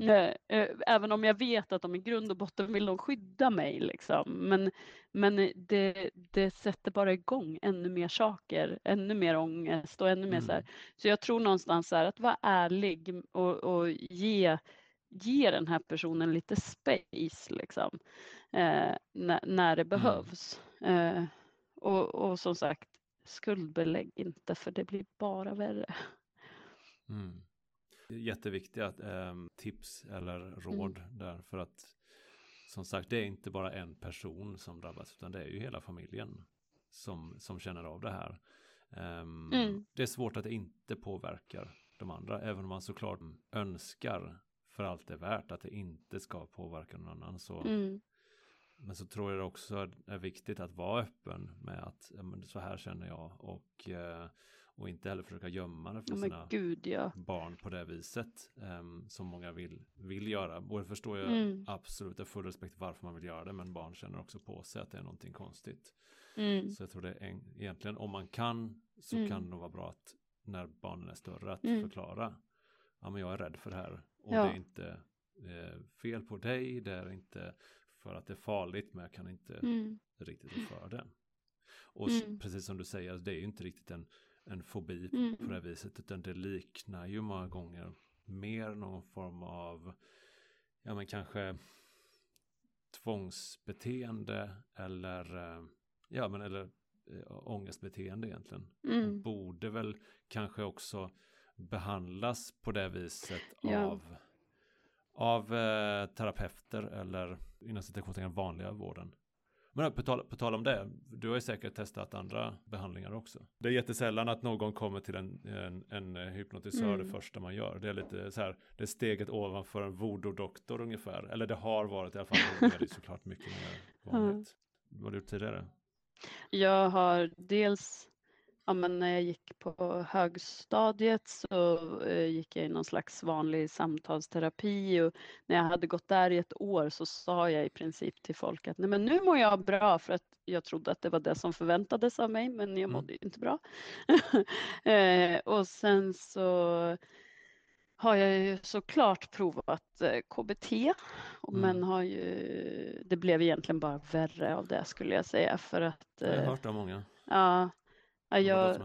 Mm. (laughs) Även om jag vet att de i grund och botten vill de skydda mig. Liksom. Men, men det, det sätter bara igång ännu mer saker, ännu mer ångest och ännu mer mm. så här. Så jag tror någonstans så här, att vara ärlig och, och ge ge den här personen lite space liksom, eh, när, när, det mm. behövs. Eh, och, och, som sagt, skuldbelägg inte för det blir bara värre. Mm. Jätteviktiga eh, tips eller råd mm. där för att som sagt det är inte bara en person som drabbas utan det är ju hela familjen som, som känner av det här. Um, mm. Det är svårt att det inte påverkar de andra även om man såklart önskar för allt det är värt att det inte ska påverka någon annan. Så, mm. Men så tror jag det också är viktigt att vara öppen med att ja, men så här känner jag och, eh, och inte heller försöka gömma det för oh sina Gud, ja. barn på det viset um, som många vill, vill göra. Och det förstår jag mm. absolut, jag full respekt varför man vill göra det men barn känner också på sig att det är någonting konstigt. Mm. Så jag tror det är en, egentligen om man kan så mm. kan det nog vara bra att när barnen är större att mm. förklara ja men jag är rädd för det här och ja. det är inte eh, fel på dig, det är inte för att det är farligt men jag kan inte mm. riktigt för det. Och mm. precis som du säger, det är ju inte riktigt en, en fobi mm. på det viset utan det liknar ju många gånger mer någon form av ja men kanske tvångsbeteende eller eh, ja men eller äh, ångestbeteende egentligen. Mm. Borde väl kanske också behandlas på det viset ja. av, av eh, terapeuter eller inom citationstecken vanliga vården. Men på tal, på tal om det, du har ju säkert testat andra behandlingar också. Det är jättesällan att någon kommer till en, en, en hypnotisör mm. det första man gör. Det är lite så här, det är steget ovanför en voodoo-doktor ungefär. Eller det har varit i alla fall, det är såklart mycket mer (laughs) vanligt. Mm. Vad har du gjort tidigare? Jag har dels ja, men när jag gick på högstadiet så eh, gick jag i någon slags vanlig samtalsterapi och när jag hade gått där i ett år så sa jag i princip till folk att Nej, men nu mår jag bra för att jag trodde att det var det som förväntades av mig men jag mm. mådde mm. inte bra. (laughs) eh, och sen så har jag ju såklart provat eh, KBT mm. men har ju, det blev egentligen bara värre av det skulle jag säga för att Jag har eh, hört av många. Ja, Ja, jag,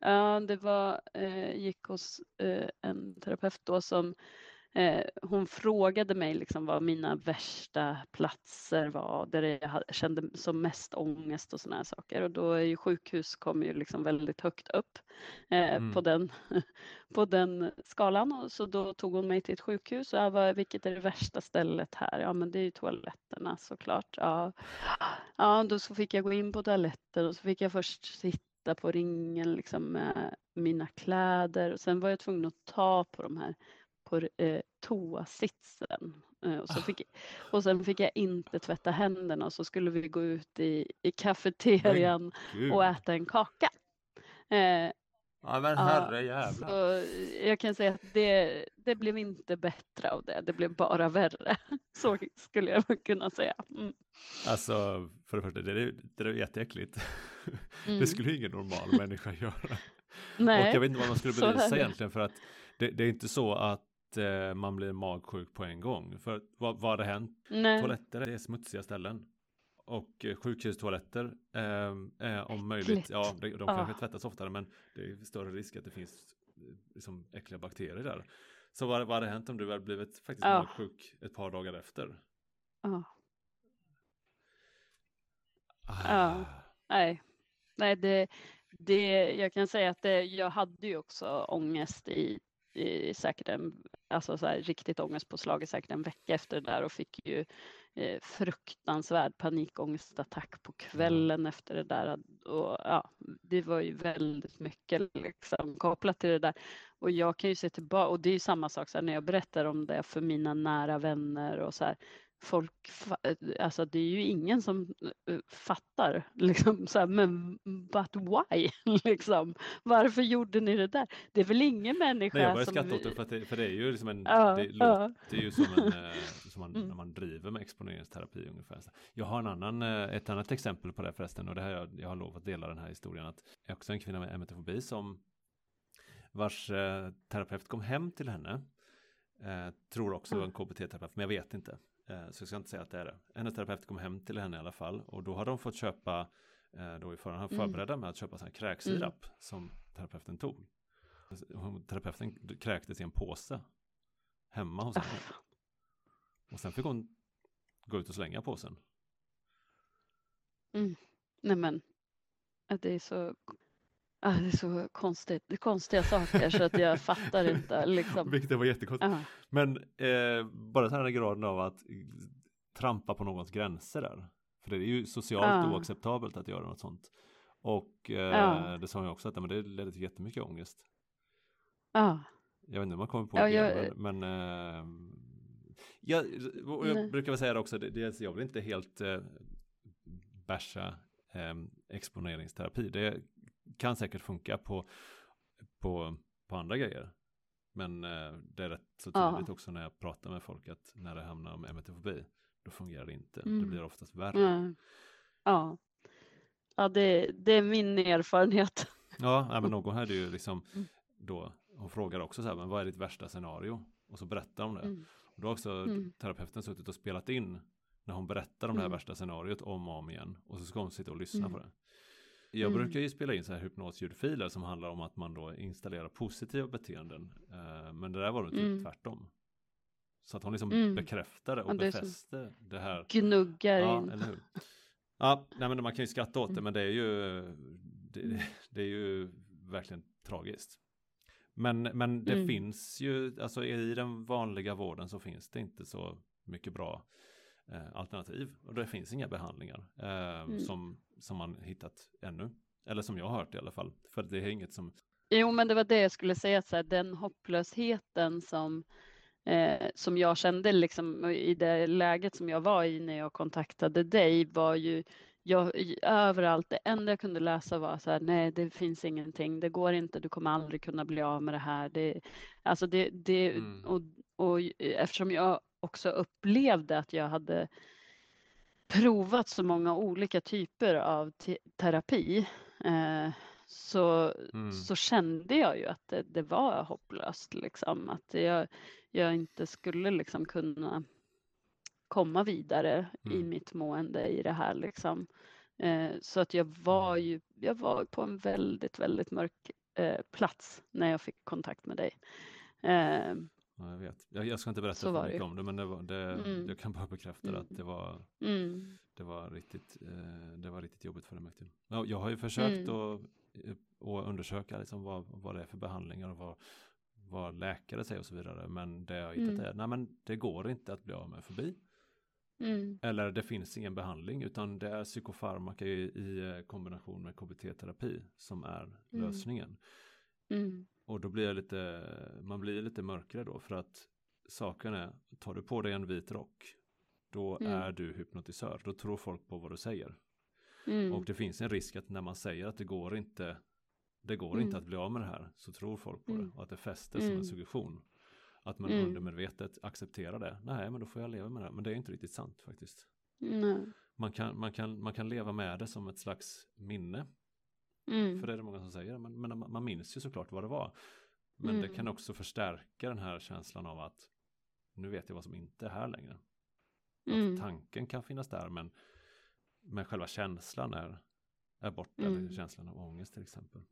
ja, det var, eh, gick hos eh, en terapeut då som eh, hon frågade mig liksom vad mina värsta platser var där jag kände som mest ångest och sådana här saker och då är ju sjukhus kommer ju liksom väldigt högt upp eh, mm. på, den, (laughs) på den skalan och så då tog hon mig till ett sjukhus och jag var, vilket är det värsta stället här? Ja men det är ju toaletterna såklart. Ja, ja då så fick jag gå in på toaletten och så fick jag först sitta titta på ringen liksom med mina kläder och sen var jag tvungen att ta på de här på eh, toasitsen. Eh, och, så ah. fick, och sen fick jag inte tvätta händerna och så skulle vi gå ut i, i kafeterian och äta en kaka. Eh, ja men herre jävlar. Så jag kan säga att det, det blev inte bättre av det, det blev bara värre. (laughs) Så skulle jag kunna säga. Mm. Alltså för det första, det är, det är jätteäckligt. (laughs) Mm. Det skulle ingen normal (laughs) människa göra. Nej. Och jag vet inte vad man skulle bevisa egentligen för att det, det är inte så att eh, man blir magsjuk på en gång. För vad, vad hade hänt? Nej. Toaletter är smutsiga ställen. Och eh, sjukhustoaletter eh, är om möjligt, ja de, de kanske tvättas oftare men det är större risk att det finns eh, liksom äckliga bakterier där. Så vad, vad hade hänt om du hade blivit faktiskt ja. magsjuk ett par dagar efter? Ja. Ah. Ja, nej. Nej, det, det, jag kan säga att det, jag hade ju också ångest i, i säkert en, alltså så här, riktigt ångestpåslag i säkert en vecka efter det där och fick ju eh, fruktansvärd panikångestattack på kvällen mm. efter det där. Och, ja, det var ju väldigt mycket liksom, kopplat till det där. Och jag kan ju se tillbaka, och det är ju samma sak så här, när jag berättar om det för mina nära vänner och så här, folk, alltså det är ju ingen som eh, fattar (laughs) liksom så här, men but why? (laughs) liksom, varför gjorde ni det där? Det är väl ingen människa Nej, jag börjar skratta åt det för, att det för det är ju liksom en, ja, det ja. låter ju som, en, eh, som man, mm. när man driver med exponeringsterapi ungefär. Jag har en annan, eh, ett annat exempel på det förresten och det här jag, jag har lovat att dela den här historien att jag också en kvinna med emetofobi som vars eh, terapeut kom hem till henne eh, tror också mm. en KBT-terapeut men jag vet inte Eh, så jag ska inte säga att det är det. Hennes terapeut kom hem till henne i alla fall och då hade de fått köpa eh, då i förhand mm. förberedda med att köpa sån här kräksirap mm. som terapeuten tog. Terapeuten kräktes i en påse hemma hos henne. Och sen fick hon gå ut och slänga påsen. Mm. Nej men, det är så Ah, det är så konstigt, det är konstiga saker så att jag fattar inte. Liksom. Vilket var jättekonstigt. Uh -huh. Men eh, bara den här graden av att trampa på någons gränser där. För det är ju socialt uh -huh. oacceptabelt att göra något sånt. Och eh, uh -huh. det sa jag också att men det ledde till jättemycket ångest. Ja. Jag vet inte om man kommer på det, jag... men, men eh, jag, jag brukar väl säga det också, det, det, jag vill inte helt eh, basha eh, exponeringsterapi. Det kan säkert funka på, på, på andra grejer. Men eh, det är rätt så tydligt ja. också när jag pratar med folk att när det hamnar om emetofobi då fungerar det inte. Mm. Det blir oftast värre. Mm. Ja, ja det, det är min erfarenhet. Ja, men någon hade ju liksom (laughs) mm. då, hon frågar också så här, men vad är ditt värsta scenario? Och så berättar hon det. Mm. Och då har också mm. terapeuten suttit och spelat in när hon berättar om det här mm. värsta scenariot om och om igen. Och så ska hon sitta och lyssna på det. Jag mm. brukar ju spela in så här hypnosljudfiler som handlar om att man då installerar positiva beteenden. Uh, men det där var det typ mm. tvärtom. Så att hon liksom mm. bekräftade och ja, befäste det här. Gnuggar ja, in. Eller hur? Ja, nej men man kan ju skratta åt det mm. men det är ju det, det är ju verkligen tragiskt. Men, men det mm. finns ju, alltså i den vanliga vården så finns det inte så mycket bra eh, alternativ. Och det finns inga behandlingar eh, mm. som, som man hittat ännu. Eller som jag har hört i alla fall. För det är inget som... Jo, men det var det jag skulle säga, så här, den hopplösheten som, eh, som jag kände liksom, i det läget som jag var i när jag kontaktade dig var ju jag, överallt, det enda jag kunde läsa var så här, nej det finns ingenting, det går inte, du kommer aldrig kunna bli av med det här. Det, alltså det, det, mm. och, och eftersom jag också upplevde att jag hade provat så många olika typer av te terapi eh, så, mm. så kände jag ju att det, det var hopplöst. Liksom. Att jag, jag inte skulle liksom kunna komma vidare mm. i mitt mående i det här. Liksom. Eh, så att jag var mm. ju jag var på en väldigt, väldigt mörk eh, plats när jag fick kontakt med dig. Eh, Ja, jag vet. Jag, jag ska inte berätta för mycket om det, men det var, det, mm. jag kan bara bekräfta mm. att det var, mm. det var riktigt, eh, det var riktigt jobbigt för. Ja, jag har ju försökt mm. att, att undersöka liksom vad, vad det är för behandlingar och vad, vad läkare säger och så vidare. Men det jag har hittat mm. är, nej men det går inte att bli av med förbi. Mm. Eller det finns ingen behandling utan det är psykofarmaka i, i kombination med KBT-terapi som är lösningen. Mm. Och då blir jag lite, man blir lite mörkare då för att saken är, tar du på dig en vit rock, då mm. är du hypnotisör, då tror folk på vad du säger. Mm. Och det finns en risk att när man säger att det går inte, det går mm. inte att bli av med det här, så tror folk på det mm. och att det fäster som en mm. suggestion. Att man mm. undermedvetet accepterar det. Nej, men då får jag leva med det. Men det är inte riktigt sant faktiskt. Man, kan, man, kan, man kan leva med det som ett slags minne. Mm. För det är det många som säger, men, men man minns ju såklart vad det var. Men mm. det kan också förstärka den här känslan av att nu vet jag vad som inte är här längre. Mm. Att tanken kan finnas där men, men själva känslan är, är borta, mm. känslan av ångest till exempel.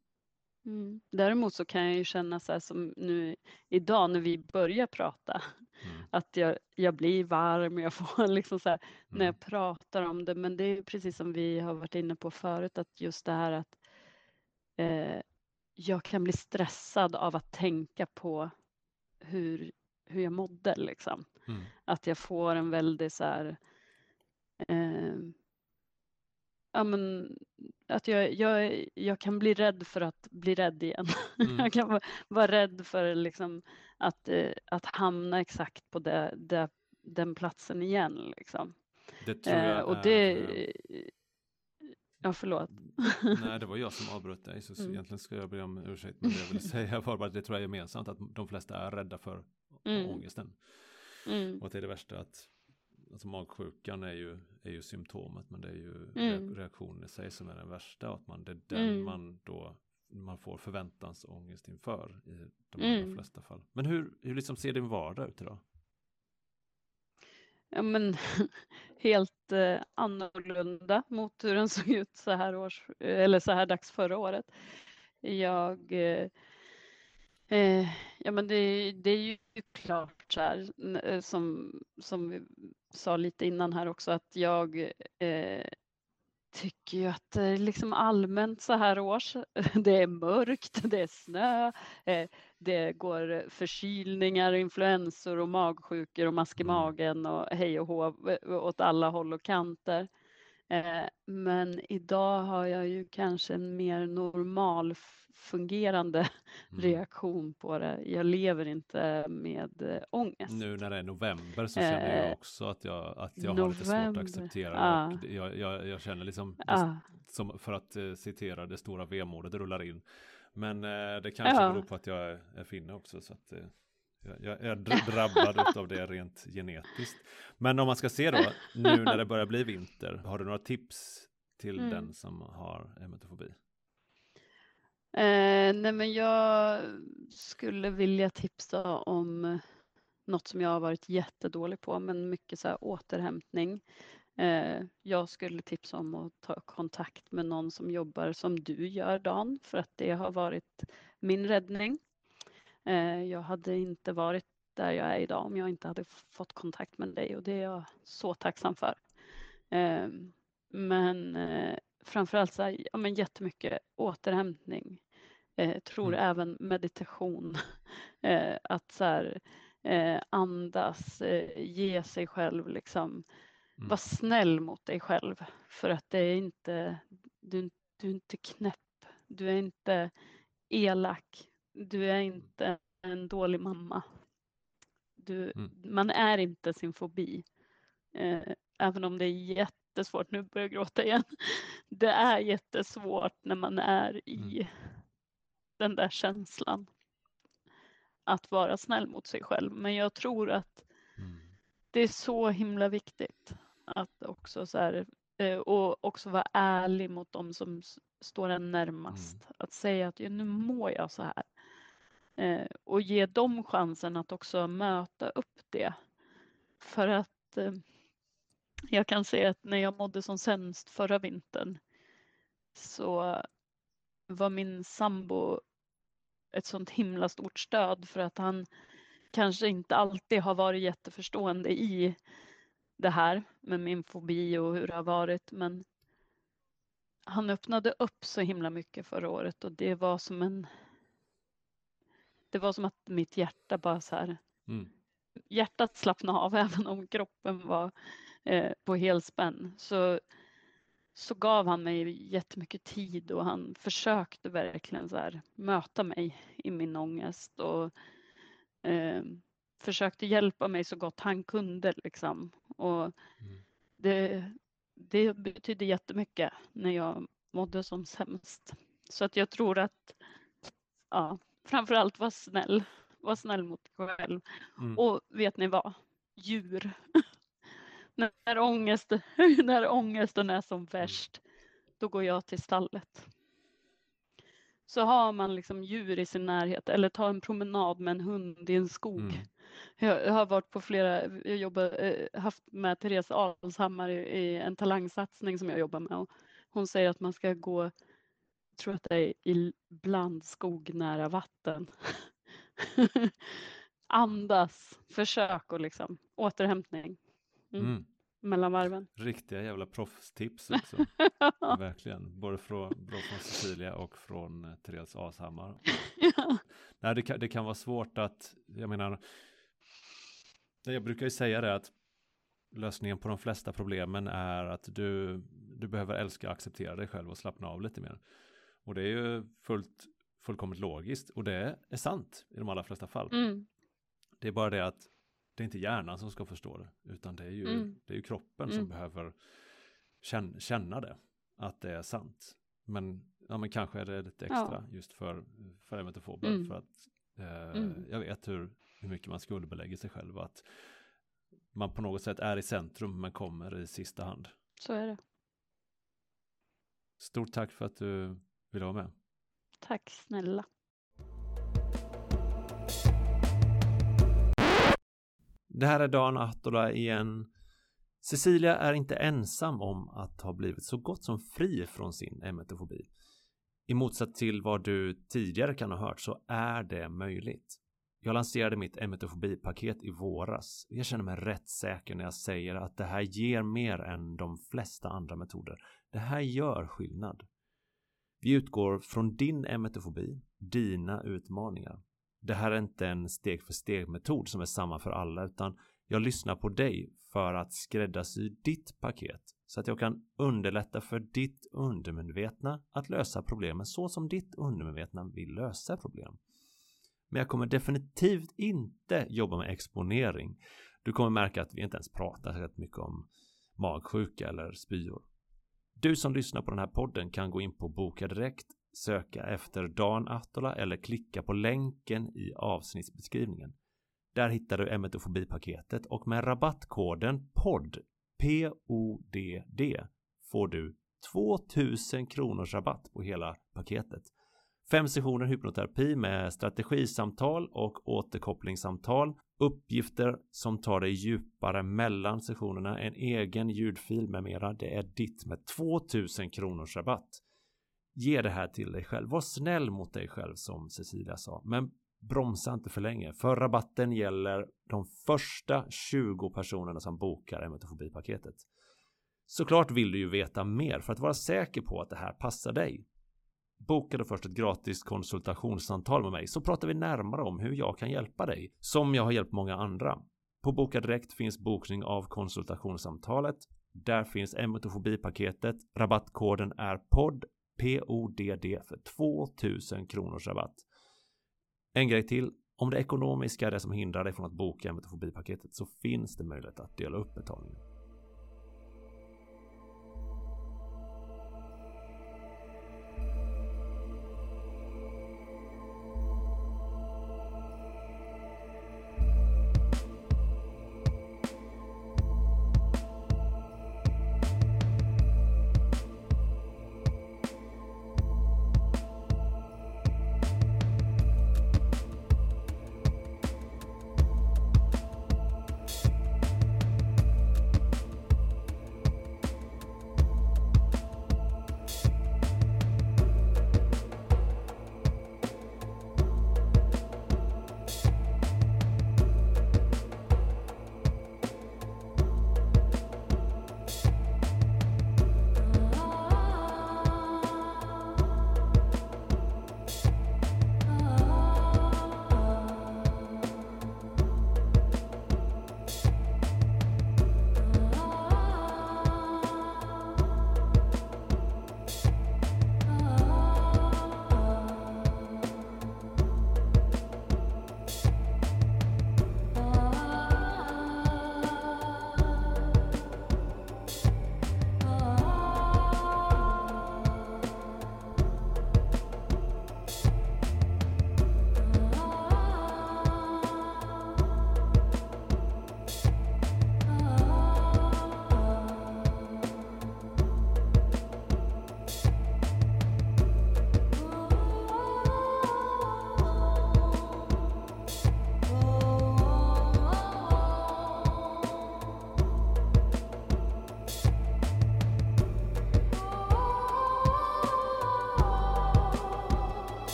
Mm. Däremot så kan jag ju känna så här som nu idag när vi börjar prata, mm. att jag, jag blir varm, jag får (laughs) liksom så här, mm. när jag pratar om det, men det är precis som vi har varit inne på förut, att just det här att eh, jag kan bli stressad av att tänka på hur, hur jag mådde liksom. Mm. Att jag får en väldigt så här, eh, ja, men, att jag, jag, jag kan bli rädd för att bli rädd igen. (laughs) Mm. jag kan vara, vara rädd för liksom, att, eh, att hamna exakt på det, det, den platsen igen. Liksom. Det tror jag eh, och är... Ja, förlåt. (laughs) Nej, det var jag som avbröt dig, så mm. egentligen ska jag be om ursäkt. Men det jag vill säga var bara att det tror jag är gemensamt, att de flesta är rädda för mm. ångesten. Mm. Och att det är det värsta att alltså magsjukan är ju, är ju symptomet men det är ju mm. reaktionen i sig som är den värsta och att man, det är den mm. man då man får förväntansångest inför i de allra mm. flesta fall. Men hur, hur liksom ser din vardag ut idag? Ja men (laughs) helt eh, annorlunda mot hur den (laughs) såg ut så här års, eh, eller så här dags förra året. Jag eh, Eh, ja men det, det, är ju klart så här, eh, som, som vi sa lite innan här också att jag eh, tycker ju att eh, liksom allmänt så här års. (laughs) Det är mörkt, det är snö, det går förkylningar, influensor och magsjukor och mask i mm. magen och hej och hå eh, åt alla håll och kanter. Eh, men idag har jag ju kanske en mer normal fungerande (laughs) mm. reaktion på det. Jag lever inte med äh, ångest. Nu när det är november så känner jag också att jag, att jag har lite svårt att acceptera ah. det. Jag, jag, jag, känner liksom, ah. som för att citera det stora vemodet rullar in. Men uh, det kanske ja. beror på att jag är, är finne också. Så att, uh, jag, är drabbad (laughs) av det rent genetiskt. Men om man ska se då, nu när det börjar bli vinter, har du några tips till mm. den som har emetofobi? Eh, nej men jag skulle vilja tipsa om något som jag har varit jättedålig på, men mycket så här återhämtning. Eh, jag skulle tipsa om att ta kontakt med någon som jobbar som du gör Dan, för att det har varit min räddning. Eh, jag hade inte varit där jag är idag om jag inte hade fått kontakt med dig och det är jag så tacksam för. Eh, men framförallt så här, ja, men jättemycket återhämtning. Eh, tror mm. även meditation. (laughs) Att så här, andas, ge sig själv liksom. Mm. Var snäll mot dig själv för att det är inte, du, du är inte knäpp. Du är inte elak. Du är inte en dålig mamma. Du, mm. Man är inte sin fobi. Eh, även om det är jätte jättesvårt, nu börjar jag gråta igen. (laughs) Det är jättesvårt när man är i mm. den där känslan. Att vara snäll mot sig själv. Men jag tror att mm. det är så himla viktigt att också så här, eh, och också vara ärlig mot dem som står en närmast. Mm. Att säga att ja, nu mår jag så här. Eh, och ge dem chansen att också möta upp det. För att eh, jag kan säga att när jag mådde som sämst förra vintern så var min sambo ett sånt himla stort stöd för att han kanske inte alltid har varit jätteförstående i det här med min fobi och hur det har varit men han öppnade upp så himla mycket förra året och det var som en det var som att mitt hjärta bara så här mm. hjärtat slappnade av (laughs) även om kroppen var eh, på helspänn så, så gav han mig jättemycket tid och han försökte verkligen så här, möta mig i min ångest och eh, försökte hjälpa mig så gott han kunde. Liksom. Och mm. det, det betydde jättemycket när jag mådde som sämst. Så att jag tror att ja, framförallt var snäll. Var snäll mot dig själv. Mm. Och vet ni vad? Djur. (laughs) när, ångest, (laughs) när ångesten är som värst, då går jag till stallet. Så har man liksom djur i sin närhet eller ta en promenad med en hund i en skog. Mm. Jag, jag, har varit på flera, jag jobbar, eh, haft med Therese Alshammar i, i, en talangsatsning som jag jobbar med och hon säger att man ska gå, jag tror att det är i blandskog nära vatten. (laughs) Andas, försök och liksom återhämtning. Mm. Mm mellan varven. Riktiga jävla proffstips (laughs) också. Verkligen. Både från, från Cecilia och från eh, Therese Ashammar. (laughs) ja. Nej, det kan, det kan vara svårt att, jag menar, jag brukar ju säga det att lösningen på de flesta problemen är att du, du behöver älska och acceptera dig själv och slappna av lite mer. Och det är ju fullt, fullkomligt logiskt och det är sant i de allra flesta fall. Mm. Det är bara det att det är inte hjärnan som ska förstå det, utan det är ju, mm. det är ju kroppen mm. som behöver känna, känna det, att det är sant. Men, ja, men kanske är det lite extra ja. just för, för emetofober, mm. för att eh, mm. jag vet hur, hur mycket man skuldbelägger sig själv, att man på något sätt är i centrum men kommer i sista hand. Så är det. Stort tack för att du ville vara med. Tack snälla. Det här är Dan Ahtola igen. Cecilia är inte ensam om att ha blivit så gott som fri från sin emetofobi. I motsats till vad du tidigare kan ha hört så är det möjligt. Jag lanserade mitt emetofobipaket i våras. Jag känner mig rätt säker när jag säger att det här ger mer än de flesta andra metoder. Det här gör skillnad. Vi utgår från din emetofobi, dina utmaningar. Det här är inte en steg för steg metod som är samma för alla utan jag lyssnar på dig för att skräddarsy ditt paket så att jag kan underlätta för ditt undermedvetna att lösa problemen så som ditt undermedvetna vill lösa problem. Men jag kommer definitivt inte jobba med exponering. Du kommer märka att vi inte ens pratar så mycket om magsjuka eller spyor. Du som lyssnar på den här podden kan gå in på Boka Direkt söka efter Dan Attola eller klicka på länken i avsnittsbeskrivningen. Där hittar du Emetofobipaketet och med rabattkoden PODD P-O-D-D får du 2000 kronors rabatt på hela paketet. Fem sessioner hypnoterapi med strategisamtal och återkopplingssamtal, uppgifter som tar dig djupare mellan sessionerna, en egen ljudfil med mera. Det är ditt med 2000 kronors rabatt. Ge det här till dig själv. Var snäll mot dig själv som Cecilia sa. Men bromsa inte för länge. För rabatten gäller de första 20 personerna som bokar emetofobipaketet. Såklart vill du ju veta mer för att vara säker på att det här passar dig. Boka då först ett gratis konsultationssamtal med mig så pratar vi närmare om hur jag kan hjälpa dig som jag har hjälpt många andra. På Boka Direkt finns bokning av konsultationssamtalet. Där finns emetofobipaketet. Rabattkoden är podd PODD för 2000 kronors rabatt. En grej till. Om det ekonomiska är det som hindrar dig från att boka metofobipaketet så finns det möjlighet att dela upp betalningen.